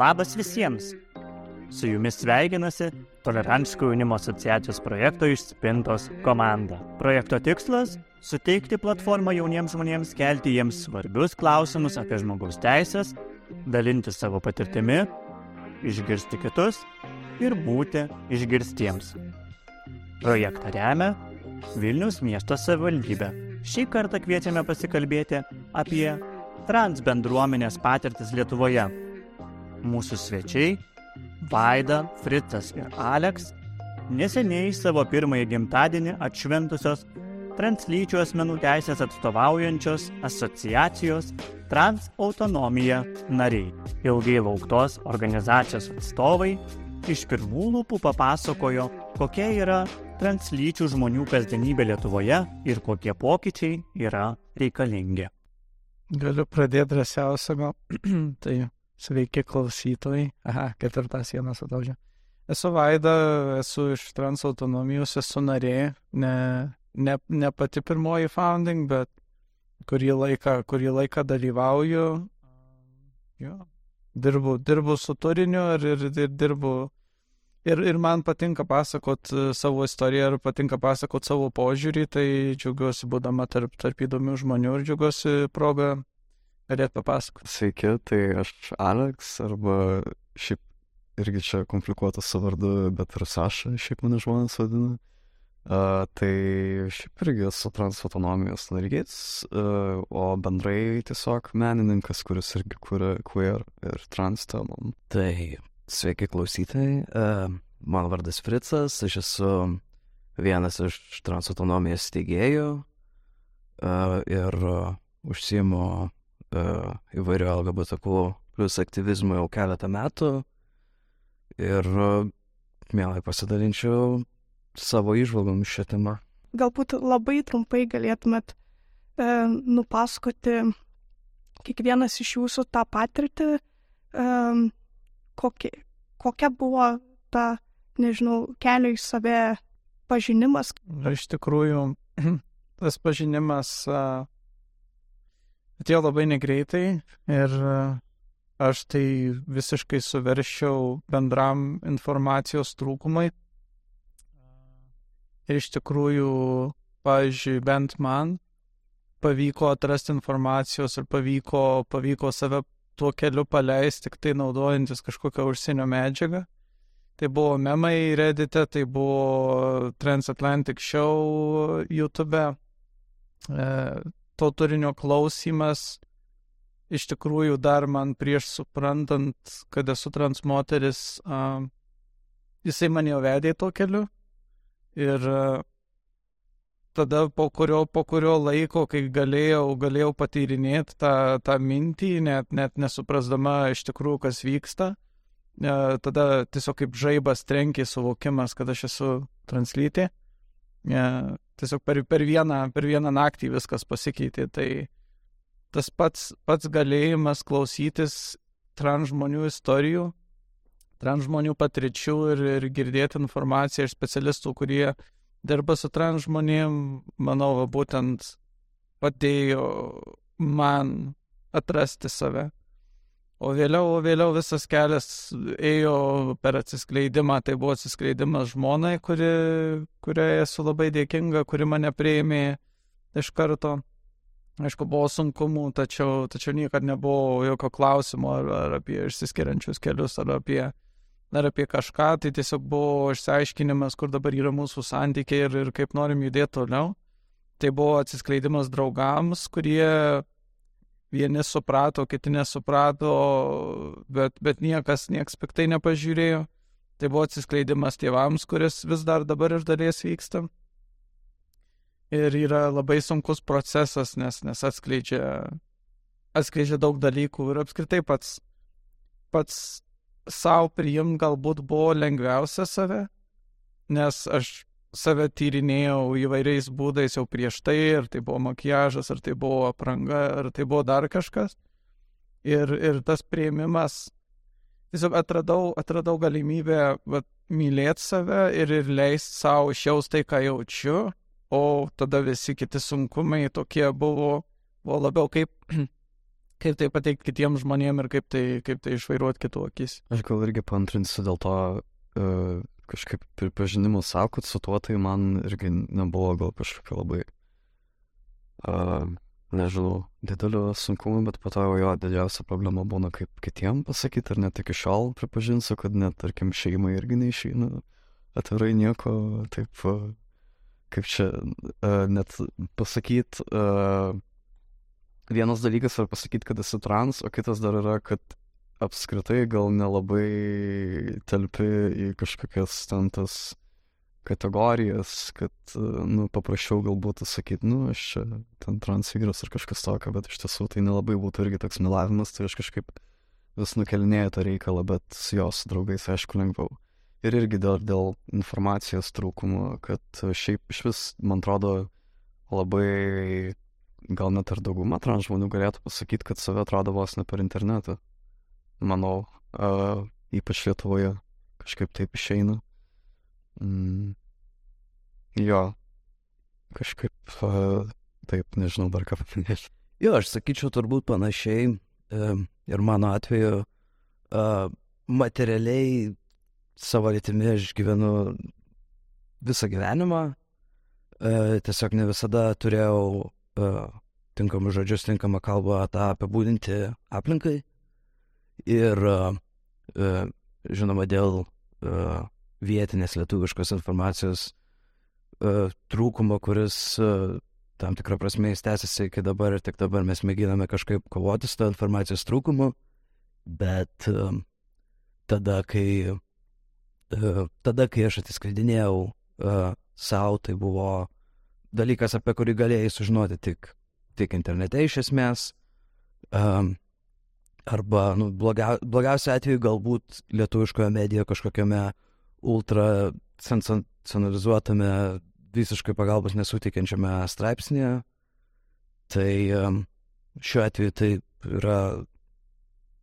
Labas visiems! Su jumis sveikinasi Tolerantiškų jaunimo asociacijos projekto išspintos komanda. Projekto tikslas - suteikti platformą jauniems žmonėms kelti jiems svarbius klausimus apie žmogaus teisės, dalinti savo patirtimi, išgirsti kitus ir būti išgirstiems. Projektą remia Vilnius miesto savivaldybė. Šį kartą kviečiame pasikalbėti apie trans bendruomenės patirtis Lietuvoje. Mūsų svečiai - Vaida, Fritas ir Aleks - neseniai savo pirmąjį gimtadienį atšventusios translyčių asmenų teisės atstovaujančios asociacijos Trans autonomija nariai. Ilgai lauktos organizacijos atstovai iš pirmų lūpų papasakojo, kokia yra translyčių žmonių kasdienybė Lietuvoje ir kokie pokyčiai yra reikalingi. Galiu pradėti drąsiausią gal. tai sveiki klausytojai. Aha, ketvirtą sieną sudaužė. Esu Vaida, esu iš trans autonomijos, esu narė, ne, ne, ne pati pirmoji founding, bet kurį laiką, kurį laiką dalyvauju. Jo, dirbu, dirbu su turiniu ir, ir, ir dirbu Ir, ir man patinka pasakot e, savo istoriją ir patinka pasakot savo požiūrį, tai džiaugiuosi būdama tarp, tarp įdomių žmonių ir džiaugiuosi progą galėti papasakoti. Sveiki, tai aš Alex, arba šiaip irgi čia komplikuotas su vardu, bet ir Saša, šiaip mane žmonės vadina. Uh, tai šiaip irgi esu transautonomijos narys, uh, o bendrai tiesiog menininkas, kuris irgi kuria queer ir trans temom. Tai Sveiki klausytojai, uh, mano vardas Fritzas, aš esu vienas iš transautonomijos steigėjų uh, ir uh, užsiimu uh, įvairių LGBTQ plus aktyvizmų jau keletą metų ir uh, mielai pasidalinčiau savo išvalgomis šią temą. Galbūt labai trumpai galėtumėt e, nupasakoti kiekvienas iš jūsų tą patirtį, e, kokie, kokia buvo ta, nežinau, kelio į save pažinimas? Iš tikrųjų, tas pažinimas uh, atėjo labai negreitai ir uh, aš tai visiškai suveršiau bendram informacijos trūkumai. Ir iš tikrųjų, pavyzdžiui, bent man pavyko atrasti informacijos ir pavyko, pavyko save tuo keliu paleisti, tik tai naudojantis kažkokią užsienio medžiagą. Tai buvo memai Reddite, tai buvo Transatlantic Show YouTube. E, to turinio klausimas iš tikrųjų dar man prieš suprantant, kad esu trans moteris, uh, jisai mane jau vedė tuo keliu. Ir uh, tada po kurio, po kurio laiko, kai galėjau, galėjau patyrinėti tą, tą mintį, net, net nesuprasdama iš tikrųjų, kas vyksta, e, tada tiesiog kaip žaibas trenkė suvokimas, kad aš esu translytė. E, tiesiog per, per, vieną, per vieną naktį viskas pasikeitė. Tai tas pats, pats galėjimas klausytis trans žmonių istorijų, trans žmonių patirčių ir, ir girdėti informaciją iš specialistų, kurie dirba su trans žmonėm, manau, būtent padėjo man atrasti save. O vėliau, o vėliau visas kelias ėjo per atsiskleidimą, tai buvo atsiskleidimas žmonai, kuri, kuriai esu labai dėkinga, kuri mane prieimė iš karto. Aišku, buvo sunkumų, tačiau, tačiau niekada nebuvo jokio klausimo ar, ar apie išsiskiriančius kelius, ar apie ar apie kažką, tai tiesiog buvo išsiaiškinimas, kur dabar yra mūsų santykiai ir, ir kaip norim judėti toliau. Tai buvo atsiskleidimas draugams, kurie vieni suprato, kiti nesuprato, bet, bet niekas, nieks piktai nepažiūrėjo. Tai buvo atsiskleidimas tėvams, kuris vis dar dabar iš dalies vyksta. Ir yra labai sunkus procesas, nes, nes atskleidžia, atskleidžia daug dalykų ir apskritai pats, pats savo priimti galbūt buvo lengviausia save, nes aš save tyrinėjau įvairiais būdais jau prieš tai, ir tai buvo makiažas, ar tai buvo apranga, ar tai buvo dar kažkas. Ir, ir tas prieimimas, tiesiog atradau, atradau galimybę vat, mylėti save ir, ir leisti savo išjausti tai, ką jaučiu, o tada visi kiti sunkumai tokie buvo, buvo labiau kaip kaip tai pateikti kitiems žmonėms ir kaip tai, kaip tai išvairuoti kitų akis. Aš gal irgi pantrinsiu dėl to uh, kažkaip pripažinimo savo, kad su tuo tai man irgi nebuvo gal kažkokio labai, uh, nežinau, didelio sunkumo, bet po to jo didžiausia problema būna kaip kitiem pasakyti, ar net iki šiol pripažinsiu, kad net, tarkim, šeimai irgi neišeina atvirai nieko, taip, uh, kaip čia, uh, net pasakyti, uh, vienas dalykas yra pasakyti, kad esi trans, o kitas dar yra, kad apskritai gal nelabai telpi į kažkokias ten tas kategorijas, kad, nu, paprasčiau galbūt sakyti, nu, aš čia ten transvyras ar kažkas tokio, bet iš tiesų tai nelabai būtų irgi toks melavimas, tai aš kažkaip vis nukelinėjau tą reikalą, bet su jos draugais, aišku, lengviau. Ir irgi dėl, dėl informacijos trūkumo, kad šiaip iš vis, man atrodo, labai gal net ir dauguma trans žmonių galėtų pasakyti, kad save atrado vos ne per internetą. Manau, uh, ypač Lietuvoje kažkaip taip išeina. Mm. Jo, kažkaip uh, taip, nežinau dar ką paminėti. Jo, aš sakyčiau turbūt panašiai uh, ir mano atveju uh, materialiai savo lytimi aš gyvenu visą gyvenimą, uh, tiesiog ne visada turėjau uh, tinkamus žodžius, tinkamą kalbą tą apibūdinti aplinkai. Ir, uh, žinoma, dėl uh, vietinės lietuviškos informacijos trūkumo, kuris tam tikrą prasme jis tęsiasi iki dabar ir tik dabar mes mėginame kažkaip kovoti su tą informacijos trūkumu, bet tada, kai, tada, kai aš atsiskleidinėjau uh, savo, tai buvo dalykas, apie kurį galėjai sužinoti tik, tik internete iš esmės. Um, arba, nu, blogia, blogiausiu atveju galbūt lietuviškoje medijoje kažkokiame ultra sensacionalizuotame, visiškai pagalbos nesutikinčiame straipsnėje. Tai um, šiuo atveju tai yra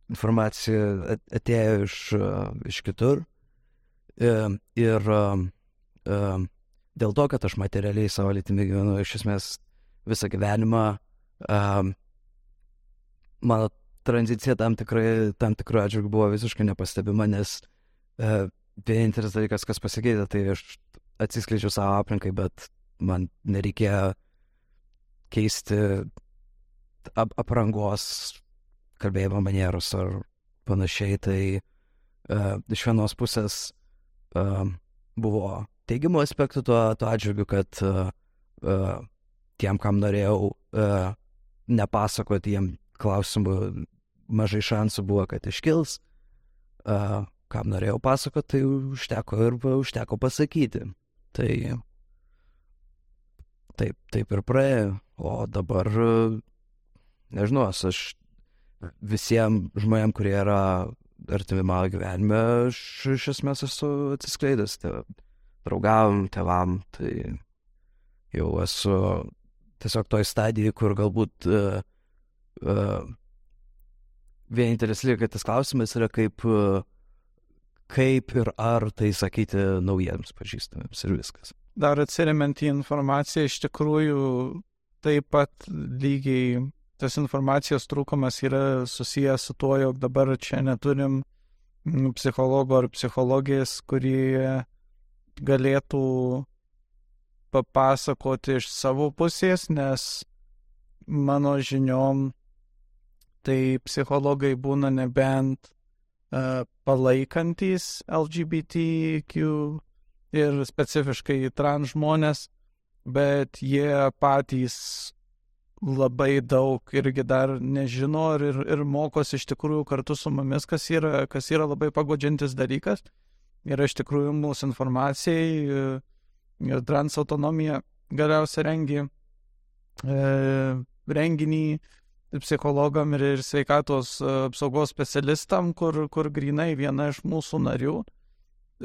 informacija atėjo iš, uh, iš kitur. Um, ir um, dėl to, kad aš materialiai savo lytimi gyvenu iš esmės visą gyvenimą, um, mano tranzicija tam, tikrai, tam tikrų atžvilgių buvo visiškai nepastebima, nes uh, vienintelis dalykas, kas pasikeitė, tai aš atsiskleidžiu savo aplinkai, bet man nereikėjo keisti ap aprangos, kalbėjimo manierus ar panašiai. Tai uh, iš vienos pusės uh, buvo teigiamų aspektų tuo, tuo atžvilgiu, kad uh, uh, tiem, kam norėjau uh, nepasakoti, jiem klausimų mažai šansų buvo, kad iškils. Uh, kam norėjau pasakoti, tai užteko ir užteko pasakyti. Tai taip, taip ir praėjo. O dabar, nežinau, aš visiems žmonėms, kurie yra artimi mano gyvenime, aš iš esmės esu atsiskleidęs. Tai, draugavom, tevam, tai jau esu tiesiog toj stadijai, kur galbūt uh, uh, vienintelis likantis klausimas yra kaip, uh, kaip ir ar tai sakyti naujiems pažįstamiems ir viskas. Dar atsiriamant į informaciją, iš tikrųjų taip pat lygiai tas informacijos trūkumas yra susijęs su tuo, jog dabar čia neturim psichologo ar psichologės, kurie galėtų papasakoti iš savo pusės, nes mano žiniom tai psichologai būna nebent uh, palaikantis LGBTQ ir specifiškai trans žmonės, bet jie patys labai daug irgi dar nežino ir, ir mokosi iš tikrųjų kartu su mumis, kas yra, kas yra labai pagodžiantis dalykas. Yra iš tikrųjų mūsų informacijai ir trans autonomija galiausiai rengi e, renginį psichologam ir, ir sveikatos apsaugos specialistam, kur, kur grinai viena iš mūsų narių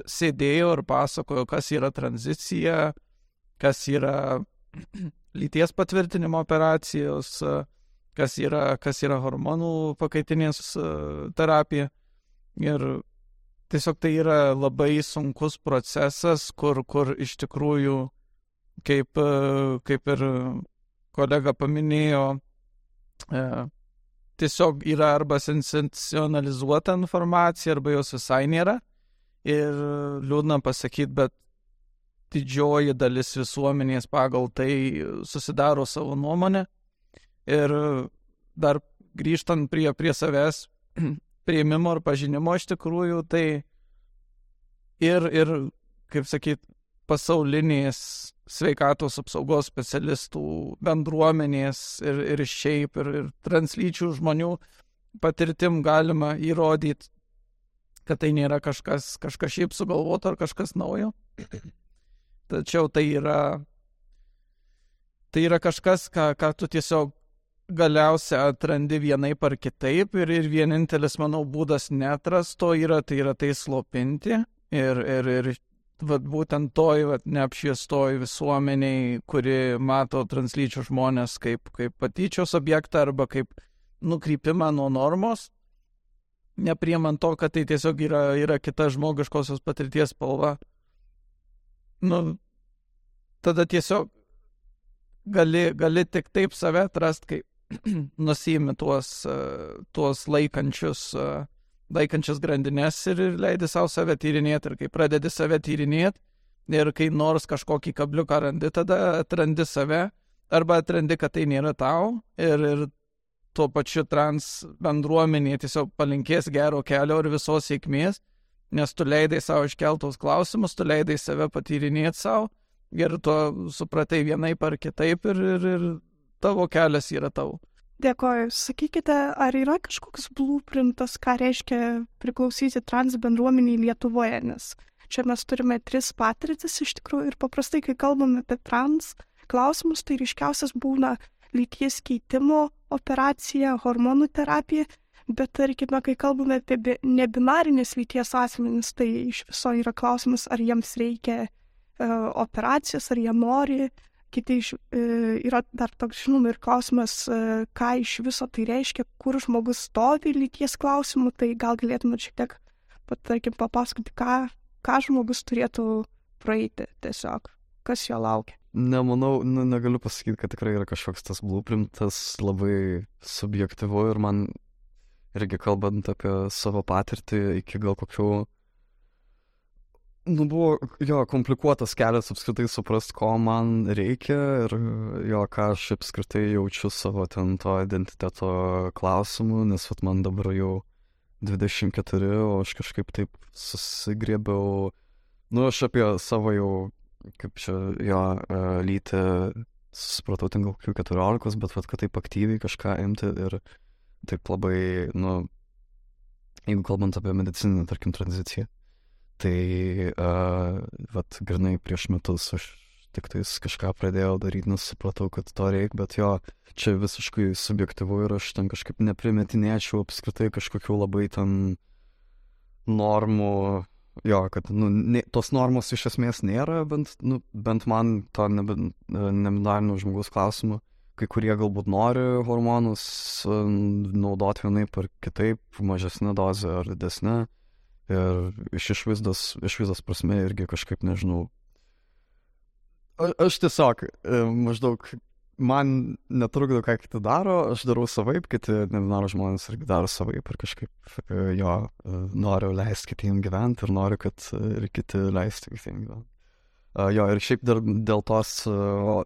sėdėjo ir pasakojo, kas yra tranzicija, kas yra lyties patvirtinimo operacijos, kas yra, kas yra hormonų pakaitinės terapija. Ir tiesiog tai yra labai sunkus procesas, kur, kur iš tikrųjų, kaip, kaip ir kolega paminėjo, e, tiesiog yra arba sensacionalizuota informacija, arba jos visai nėra. Ir liūdna pasakyti, bet didžioji dalis visuomenės pagal tai susidaro savo nuomonę. Ir dar grįžtant prie, prie savęs prieimimo ir pažinimo iš tikrųjų, tai ir, ir kaip sakyt, pasaulinės sveikatos apsaugos specialistų bendruomenės ir, ir šiaip, ir, ir translyčių žmonių patirtim galima įrodyti, kad tai nėra kažkas, kažkas šiaip sugalvoto ar kažkas naujo. Tačiau tai yra, tai yra kažkas, ką, ką tu tiesiog galiausia atrandi vienaip ar kitaip ir, ir vienintelis, manau, būdas netrasto yra, tai yra tai slopinti ir, ir, ir vat, būtent toj vat, neapšviestoj visuomeniai, kuri mato translyčių žmonės kaip, kaip patyčios objektą arba kaip nukrypimą nuo normos, nepriemant to, kad tai tiesiog yra, yra kita žmogiškosios patirties spalva. Nu, tada tiesiog gali, gali tik taip save atrasti, kai nusimi tuos, tuos laikančius uh, laikančias grandinės ir leidi savo save tyrinėti. Ir kai pradedi save tyrinėti ir kai nors kažkokį kabliuką randi, tada atrandi save arba atrandi, kad tai nėra tau ir, ir tuo pačiu trans bendruomenė tiesiog palinkės gero kelio ir visos sėkmės, nes tu leidai savo iškeltus klausimus, tu leidai save patyrinėti savo ir tu supratai vienaip ar kitaip ir, ir, ir tavo kelias yra tavo. Dėkoju. Sakykite, ar yra kažkoks blueprintas, ką reiškia priklausyti trans bendruomeniai Lietuvoje, nes čia mes turime tris patirtis iš tikrųjų ir paprastai, kai kalbame apie trans klausimus, tai ryškiausias būna lyties keitimo operacija, hormonų terapija, bet tarkime, kai kalbame apie nebinarinės lyties asmenis, tai iš viso yra klausimas, ar jiems reikia uh, operacijos, ar jie nori kiti iš, e, yra dar toks žinoma ir klausimas, e, ką iš viso tai reiškia, kur žmogus stovi lyties klausimų, tai gal galėtumėt šiek tiek, pat, tarkim, papasakoti, ką, ką žmogus turėtų praeiti tiesiog, kas jo laukia. Nemanau, nu, negaliu pasakyti, kad tikrai yra kažkoks tas blueprintas labai subjektivu ir man irgi kalbant apie savo patirtį iki gal kokių Nu, buvo jo komplikuotas kelias apskritai suprast, ko man reikia ir jo, ką aš apskritai jaučiu savo ten to identiteto klausimu, nes vat, man dabar jau 24, o aš kažkaip taip susigriebiau, nu, aš apie savo jau, kaip čia, jo, e, lytį supratau ten gal kokių 14, bet vat, kad taip aktyviai kažką imti ir taip labai, nu, jeigu kalbant apie medicininę, tarkim, tranziciją Tai, uh, vat, grinai prieš metus aš tik tais kažką pradėjau daryti, nes supratau, kad to reikia, bet jo, čia visiškai subjektivu ir aš ten kažkaip neprimetinėčiau apskritai kažkokių labai ten normų, jo, kad, nu, ne, tos normos iš esmės nėra, bent, nu, bent man to nebinarinio žmogus klausimu. Kai kurie galbūt nori hormonus naudoti vienaip ar kitaip, mažesnė dozė ar didesnė. Ir iš išvaizdos, išvaizdos prasme irgi kažkaip nežinau. A, aš tiesiog e, maždaug man netrukdo, ką kiti daro, aš darau savaip, kiti nebinaro žmonės irgi daro savaip ir kažkaip e, jo e, noriu leisti kitiem gyventi ir noriu, kad ir kiti leistų kitiem gyventi. Jo, ir šiaip dar dėl tos o,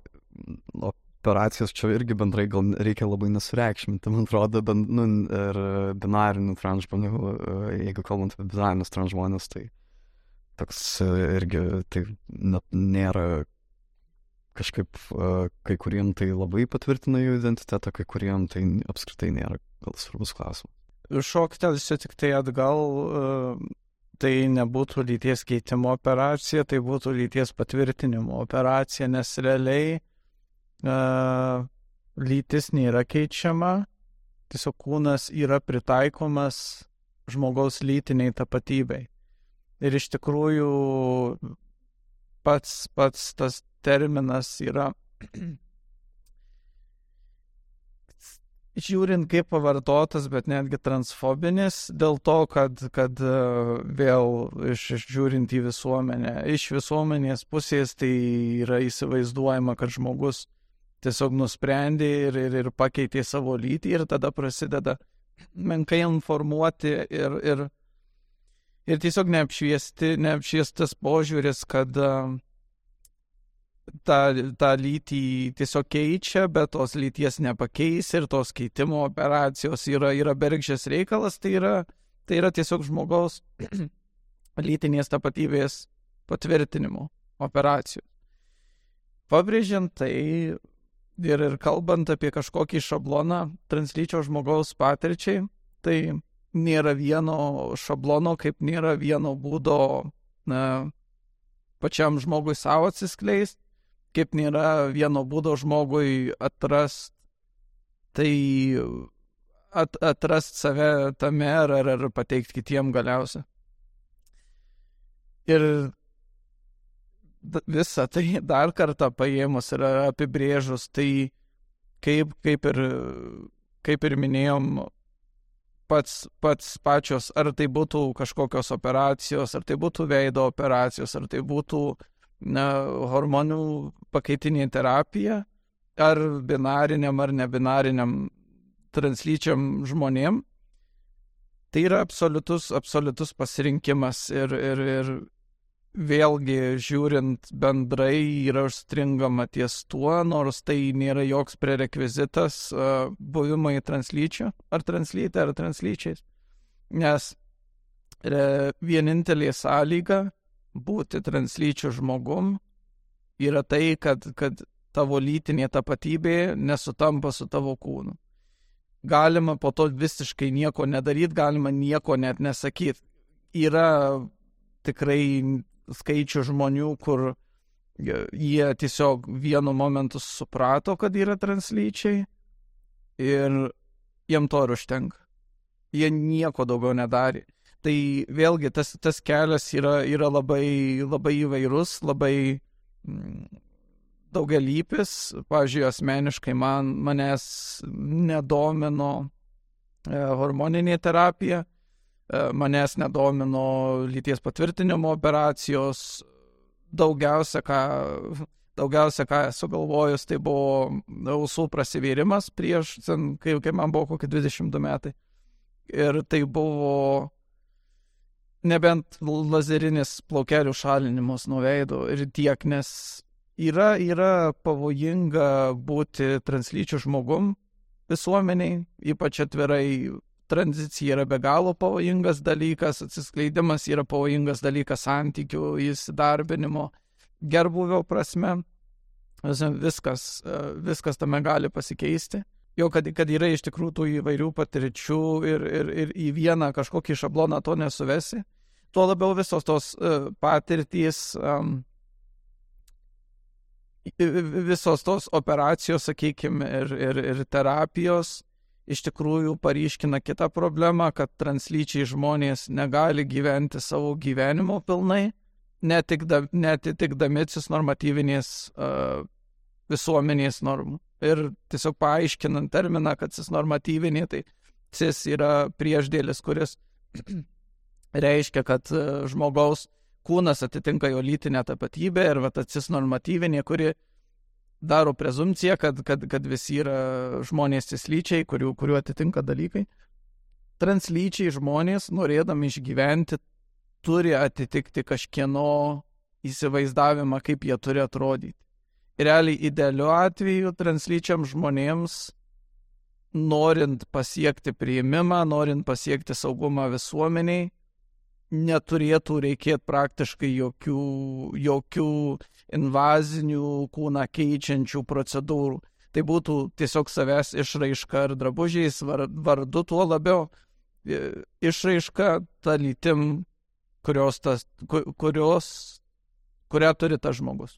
o, operacijos čia irgi bendrai gal reikia labai nesureikšminti, man atrodo, ben, nu, ir binarinių trans žmonių, jeigu kalbant apie binarinius trans žmonės, tai toks irgi tai net nėra kažkaip, kai kuriem tai labai patvirtina jų identitetą, kai kuriem tai apskritai nėra gal svarbus klausimas. Šoktelsiu tik tai atgal, tai nebūtų lyties keitimo operacija, tai būtų lyties patvirtinimo operacija, nes realiai uh, lytis nėra keičiama, tiesiog kūnas yra pritaikomas žmogaus lytiniai tapatybei. Ir iš tikrųjų pats, pats tas terminas yra, žiūrint kaip pavartotas, bet netgi transfobinis, dėl to, kad, kad vėl iš, iš žiūrint į visuomenę, iš visuomenės pusės tai yra įsivaizduojama, kad žmogus tiesiog nusprendė ir, ir, ir pakeitė savo lytį ir tada prasideda menkai informuoti ir, ir, ir tiesiog neapšviesti, neapšviestas požiūris, kad tą, tą lytį tiesiog keičia, bet tos lyties nepakeis ir tos keitimo operacijos yra, yra bergždžias reikalas, tai yra, tai yra tiesiog žmogaus lytinės tapatybės patvirtinimo operacijų. Pabrėžiant tai ir, ir kalbant apie kažkokį šabloną translyčio žmogaus patirčiai, tai nėra vieno šablono, kaip nėra vieno būdo na, pačiam žmogui savo atsiskleisti kaip nėra vieno būdo žmogui atrast, tai at, atrast save tame ar, ar, ar pateikti kitiem galiausia. Ir visą tai dar kartą paėmus ir apibrėžus, tai kaip, kaip, ir, kaip ir minėjom, pats, pats pačios, ar tai būtų kažkokios operacijos, ar tai būtų veido operacijos, ar tai būtų na, hormonų pakaitinė terapija, ar binariniam ar nebinariniam translyčiam žmonėm, tai yra absoliutus, absoliutus pasirinkimas ir, ir, ir vėlgi žiūrint bendrai yra užstringama ties tuo, nors tai nėra joks prerekvizitas uh, buvimai translyčio ar translytė ar translyčiais, nes e, vienintelė sąlyga būti translyčių žmogum yra tai, kad, kad tavo lytinė tapatybė nesutampa su tavo kūnu. Galima po to visiškai nieko nedaryti, galima nieko net nesakyti. Yra tikrai skaičių žmonių, kur jie tiesiog vienu momentu suprato, kad yra translyčiai ir jiem to ir užtenka. Jie nieko daugiau nedarė. Tai vėlgi tas, tas kelias yra, yra labai, labai įvairus, labai mm, daugialypis. Pavyzdžiui, asmeniškai man, manęs nedomino e, hormoninė terapija, manęs nedomino lyties patvirtinimo operacijos. Daugiausia, ką, daugiausia, ką esu galvojus, tai buvo ausų prasivėrimas prieš, kai, kai man buvo kokie 22 metai. Ir tai buvo nebent lazerinis plaukelių šalinimas nuo veido ir tiek, nes yra, yra pavojinga būti translyčių žmogum visuomeniai, ypač atvirai. Tranzicija yra be galo pavojingas dalykas, atsiskleidimas yra pavojingas dalykas santykių, įsidarbinimo, gerbuvio prasme. Viskas, viskas tame gali pasikeisti jo, kad, kad yra iš tikrųjų tų įvairių patirčių ir, ir, ir į vieną kažkokį šabloną to nesuvesi. Tuo labiau visos tos uh, patirtys, visos tos operacijos, sakykime, ir, ir, ir terapijos iš tikrųjų paryškina kitą problemą, kad translyčiai žmonės negali gyventi savo gyvenimo pilnai, netitikdami cisnormatyvinės uh, visuomenės normų. Ir tiesiog paaiškinant terminą, kad cisnormatyvinė, tai cis yra priešdėlis, kuris reiškia, kad žmogaus kūnas atitinka jo lytinę tapatybę ir va ta cisnormatyvinė, kuri daro prezumciją, kad, kad, kad visi yra žmonės cislyčiai, kurių, kurių atitinka dalykai. Translyčiai žmonės, norėdami išgyventi, turi atitikti kažkieno įsivaizdavimą, kaip jie turi atrodyti realiai idealiu atveju translyčiam žmonėms, norint pasiekti priimimą, norint pasiekti saugumą visuomeniai, neturėtų reikėti praktiškai jokių, jokių invazinių kūną keičiančių procedūrų. Tai būtų tiesiog savęs išraiška ar drabužiais vardu, tuo labiau e, išraiška ta lytim, kurios tas, kurios, kurią turi tas žmogus.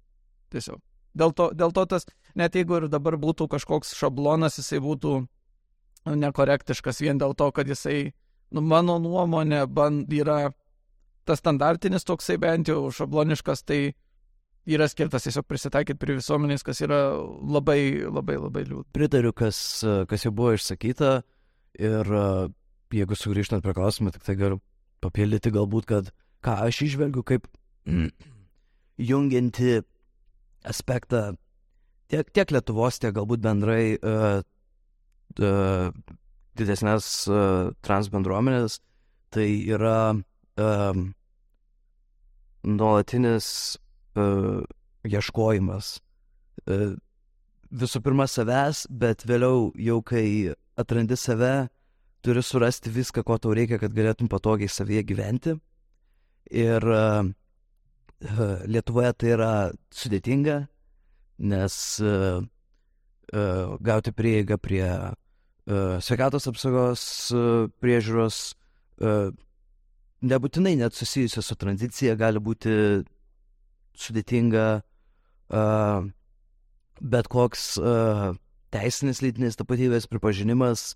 Tiesiog. Dėl to, dėl to tas, net jeigu ir dabar būtų kažkoks šablonas, jisai būtų nekorektiškas vien dėl to, kad jisai, nu, mano nuomonė, band, yra tas standartinis toksai bent jau šabloniškas, tai yra skirtas tiesiog prisitaikyti prie visuomenės, kas yra labai, labai, labai liūdna. Pritariu, kas, kas jau buvo išsakyta ir jeigu sugrįžtant prie klausimą, tik tai galiu papildyti galbūt, kad ką aš išvelgiu kaip jungianti aspektą tiek, tiek Lietuvos, tiek galbūt bendrai uh, uh, didesnės uh, trans bendruomenės, tai yra um, nuolatinis uh, ieškojimas. Uh, visų pirma savęs, bet vėliau jau kai atrandi save, turi surasti viską, ko tau reikia, kad galėtum patogiai savyje gyventi. Ir uh, Lietuvoje tai yra sudėtinga, nes uh, uh, gauti prieigą prie uh, sveikatos apsaugos uh, priežiūros uh, nebūtinai net susijusi su tranzicija gali būti sudėtinga, bet koks teisinis lytinės tapatybės pripažinimas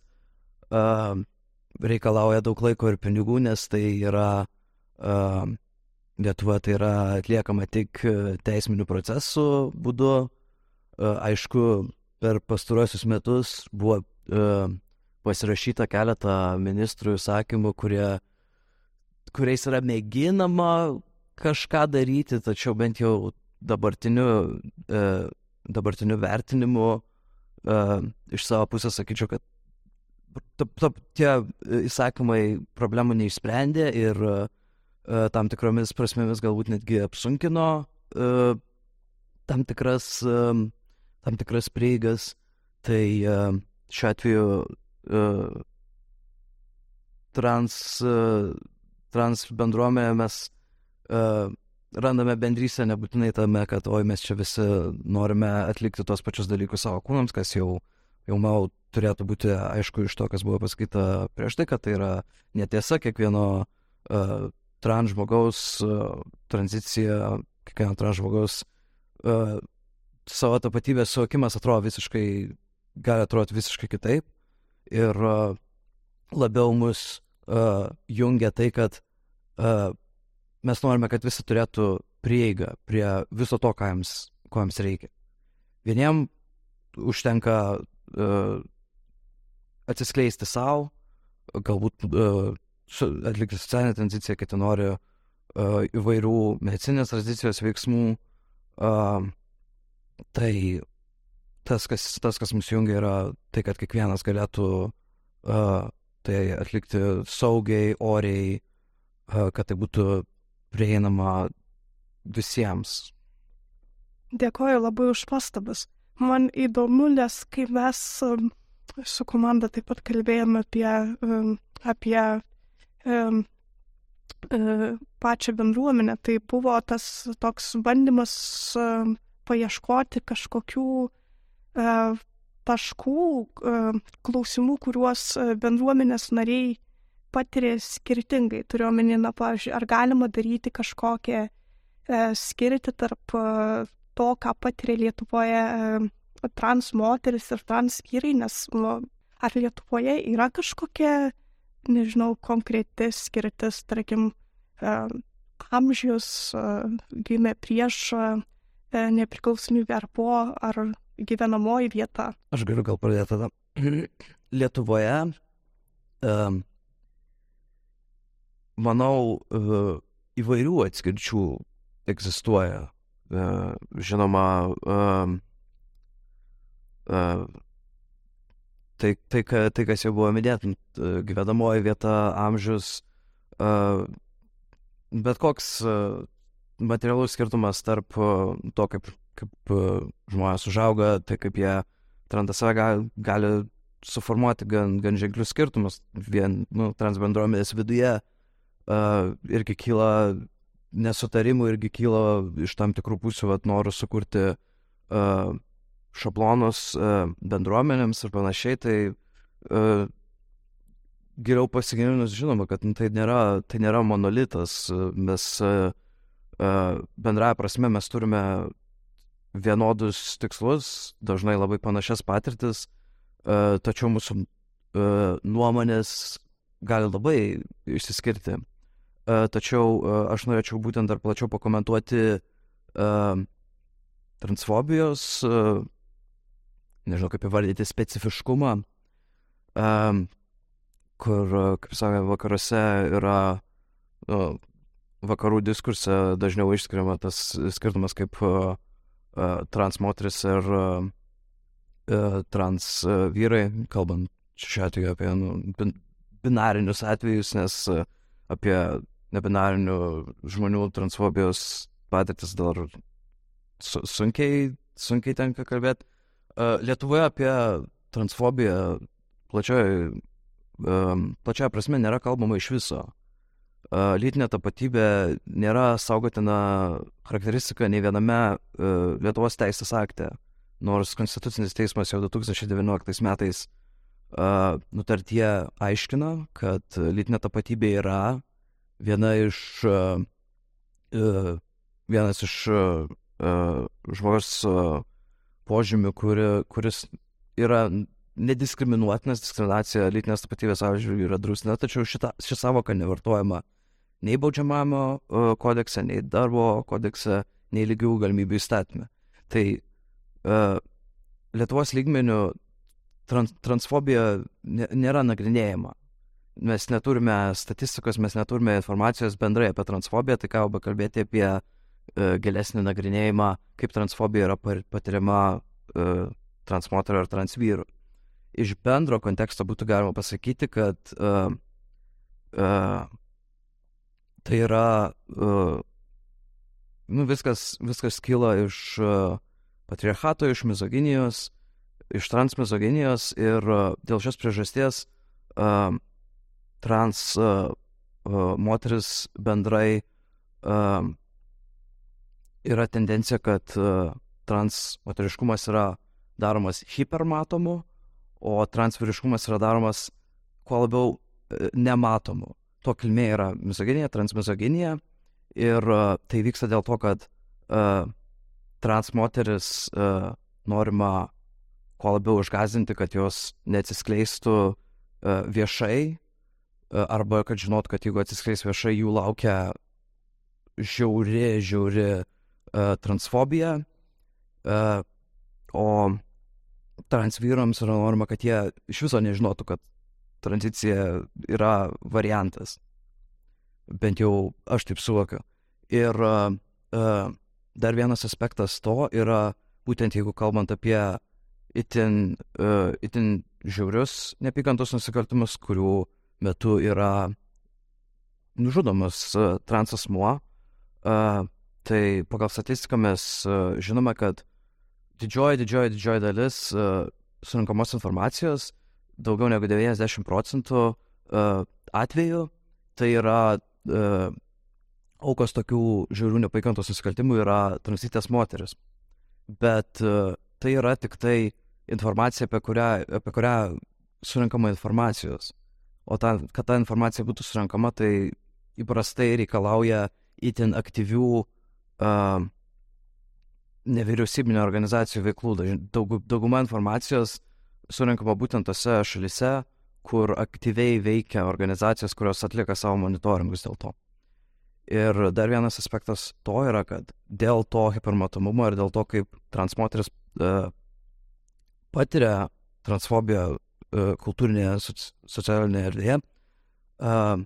reikalauja daug laiko ir pinigų, nes tai yra Lietuva tai yra atliekama tik teisminių procesų būdu. Aišku, per pastaruosius metus buvo pasirašyta keletą ministrų įsakymų, kurie, kuriais yra mėginama kažką daryti, tačiau bent jau dabartiniu, uh, dabartiniu vertinimu uh, iš savo pusės sakyčiau, kad ta, ta, tie įsakymai problemų neišsprendė ir uh, tam tikromis prasmėmis galbūt netgi apsunkino uh, tam tikras, uh, tam tikras prieigas. Tai uh, šiuo atveju uh, trans, uh, trans bendruomenė mes uh, randame bendrystę nebūtinai tame, kad oi mes čia visi norime atlikti tos pačius dalykus savo kūnams, kas jau, jau manau, turėtų būti aišku iš to, kas buvo pasakyta prieš tai, kad tai yra netiesa, kiekvieno uh, trans žmogaus uh, tranzicija, kiekvieno trans žmogaus uh, savo tapatybės suvokimas atrodo visiškai, gali atrodyti visiškai kitaip. Ir uh, labiau mus uh, jungia tai, kad uh, mes norime, kad visi turėtų prieigą prie viso to, ką jiems, ko jiems reikia. Vieniem užtenka uh, atsiskleisti savo, galbūt uh, atlikti socialinę tranziciją, kiti nori uh, įvairių medicinės tranzicijos veiksmų. Uh, tai tas kas, tas, kas mus jungia, yra tai, kad kiekvienas galėtų uh, tai atlikti saugiai, oriai, uh, kad tai būtų prieinama visiems. Dėkoju labai už pastabas. Man įdomu, nes kai mes um, su komanda taip pat kalbėjome apie, um, apie um, pačią bendruomenę. Tai buvo tas toks bandymas paieškoti kažkokių uh, taškų, uh, klausimų, kuriuos bendruomenės nariai patiria skirtingai. Turiuomenį, na, pavyzdžiui, ar galima daryti kažkokią skirti tarp to, ką patiria Lietuvoje trans moteris ir trans vyrai, nes nu, ar Lietuvoje yra kažkokia, nežinau, konkreti skirtis, tarkim, amžius gimė prieš nepriklausomybę ar po, ar gyvenamoji vieta. Aš galiu gal pradėti tada. Lietuvoje, um, manau, uh, įvairių atskirčių egzistuoja. Uh, žinoma, um, tai, tai, tai, kas jau buvo minėta, gyvenamoji vieta, amžius, bet koks materialus skirtumas tarp to, kaip, kaip žmonės užauga, tai kaip jie atranda save, gali, gali suformuoti gan, gan ženklius skirtumus. Vien nu, transbendruomenės viduje uh, irgi kyla nesutarimų, irgi kyla iš tam tikrų pusių vat, norų sukurti uh, šablonus uh, bendruomenėms ir panašiai, tai uh, geriau pasigilinus žinoma, kad nu, tai, nėra, tai nėra monolitas. Mes uh, uh, bendraja prasme mes turime vienodus tikslus, dažnai labai panašias patirtis, uh, tačiau mūsų uh, nuomonės gali labai išsiskirti. Uh, tačiau aš norėčiau būtent dar plačiau pakomentuoti transfobijos nežinau kaip įvardyti, specifiškumą, um, kur, kaip sakė, vakaruose yra, vakarų diskurse dažniau išskiriama tas skirtumas kaip uh, trans moteris ir trans vyrai, kalbant šiuo atveju apie nu, bin, binarinius atvejus, nes apie nebinarinių žmonių transfobijos patirtis dar su, sunkiai, sunkiai tenka kalbėti. Lietuvoje apie transfobiją plačioje, plačioje prasme nėra kalbama iš viso. Lytinė tapatybė nėra saugotina charakteristika nei viename Lietuvos teisės akte, nors Konstitucinis teismas jau 2019 metais nutartie aiškina, kad lytinė tapatybė yra viena iš, vienas iš žmogaus požymių, kuri, kuris yra nediskriminuotinas, diskriminacija lytinės tapatybės atžvilgių yra drausina, tačiau šita, ši savoka nevartojama nei baudžiamamo kodekse, nei darbo kodekse, nei lygių galimybių įstatymė. Tai uh, Lietuvos lygmenių trans, transfobija nėra nagrinėjama. Mes neturime statistikos, mes neturime informacijos bendrai apie transfobiją, tai kalba kalbėti apie uh, gilesnį nagrinėjimą, kaip transfobija yra patiriama uh, transmoterio ar transvyrų. Iš bendro konteksto būtų galima pasakyti, kad uh, uh, tai yra, uh, nu, viskas, viskas kyla iš uh, patriarchato, iš mizoginijos, iš transmizoginijos ir uh, dėl šios priežasties uh, trans uh, uh, moteris bendrai uh, yra tendencija, kad uh, trans moteriškumas yra daromas hipermatomu, o transvyriškumas yra daromas kuo labiau e, nematomu. To kilmė yra misoginija, transmisoginija ir uh, tai vyksta dėl to, kad uh, trans moteris uh, norima kuo labiau išgazinti, kad jos neatsiskleistų uh, viešai uh, arba kad žinot, kad jeigu atsiskleis viešai, jų laukia žiauri, žiauri uh, transfobija. Uh, o transvyrams yra norma, kad jie iš viso nežinotų, kad tranzicija yra variantas. Bent jau aš taip suvokiu. Ir uh, uh, dar vienas aspektas to yra, būtent jeigu kalbant apie itin, uh, itin žiaurius neapykantos nusikaltimus, kurių metu yra nužudomas uh, transasmuo, uh, tai pagal statistiką mes uh, žinome, kad didžioji, didžioji, didžioji dalis uh, surinkamos informacijos, daugiau negu 90 procentų uh, atvejų, tai yra uh, aukos tokių žiaurių nepaikantos nusikaltimų yra transytės moteris. Bet uh, tai yra tik tai informacija, apie kurią, apie kurią surinkama informacijos. O ta, kad ta informacija būtų surinkama, tai įprastai reikalauja itin aktyvių uh, nevyriausybinio organizacijų veiklų. Daug, dauguma informacijos surinkama būtent tose šalise, kur aktyviai veikia organizacijos, kurios atlieka savo monitoringus dėl to. Ir dar vienas aspektas to yra, kad dėl to hipermatomumo ir dėl to, kaip transmoteris uh, patiria transfobiją uh, kultūrinėje, soci socialinėje erdvėje, uh,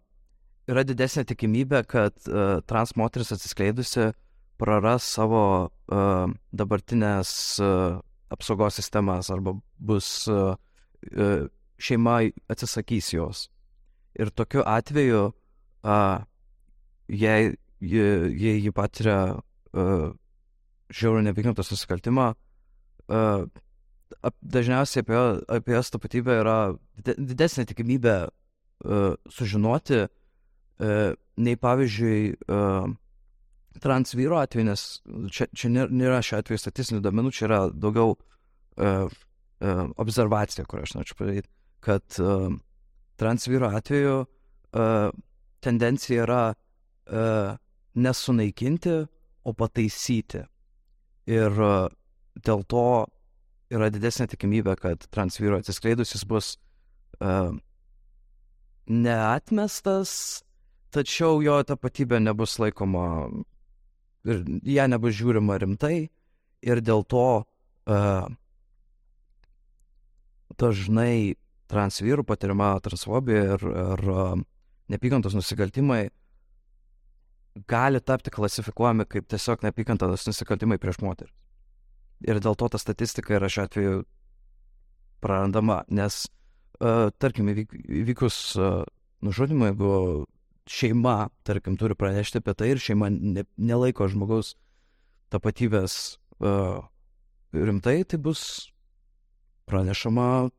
yra didesnė tikimybė, kad uh, transmoteris atsiskleidusi praras savo uh, dabartinės uh, apsaugos sistemas arba bus uh, uh, šeima atsisakys jos. Ir tokiu atveju, jei, jei ji patiria uh, žiaurų neapykantos nusikaltimą, dažniausiai apie, apie jos tapatybę yra didesnė tikimybė sužinoti, nei pavyzdžiui trans vyro atveju, nes čia, čia nėra šiuo atveju statistinių domenų, čia yra daugiau uh, uh, observacija, kur aš norėčiau padaryti, kad uh, trans vyro atveju uh, tendencija yra uh, nesunaikinti, o pataisyti. Ir uh, dėl to yra didesnė tikimybė, kad trans vyro atsiskleidus jis bus uh, neatmestas, tačiau jo tapatybė nebus laikoma ir ją nebus žiūrima rimtai ir dėl to uh, dažnai transvyrų patiriama transfobija ir, ir uh, neapykantos nusikaltimai gali tapti klasifikuojami kaip tiesiog neapykantos nusikaltimai prieš moteris. ir dėl to ta statistika yra šiuo atveju prarandama, nes, uh, tarkim, įvyk, įvykus uh, nužudimui, jeigu šeima, tarkim, turi pranešti apie tai ir šeima ne, nelaiko žmogaus tapatybės uh, rimtai, tai bus pranešama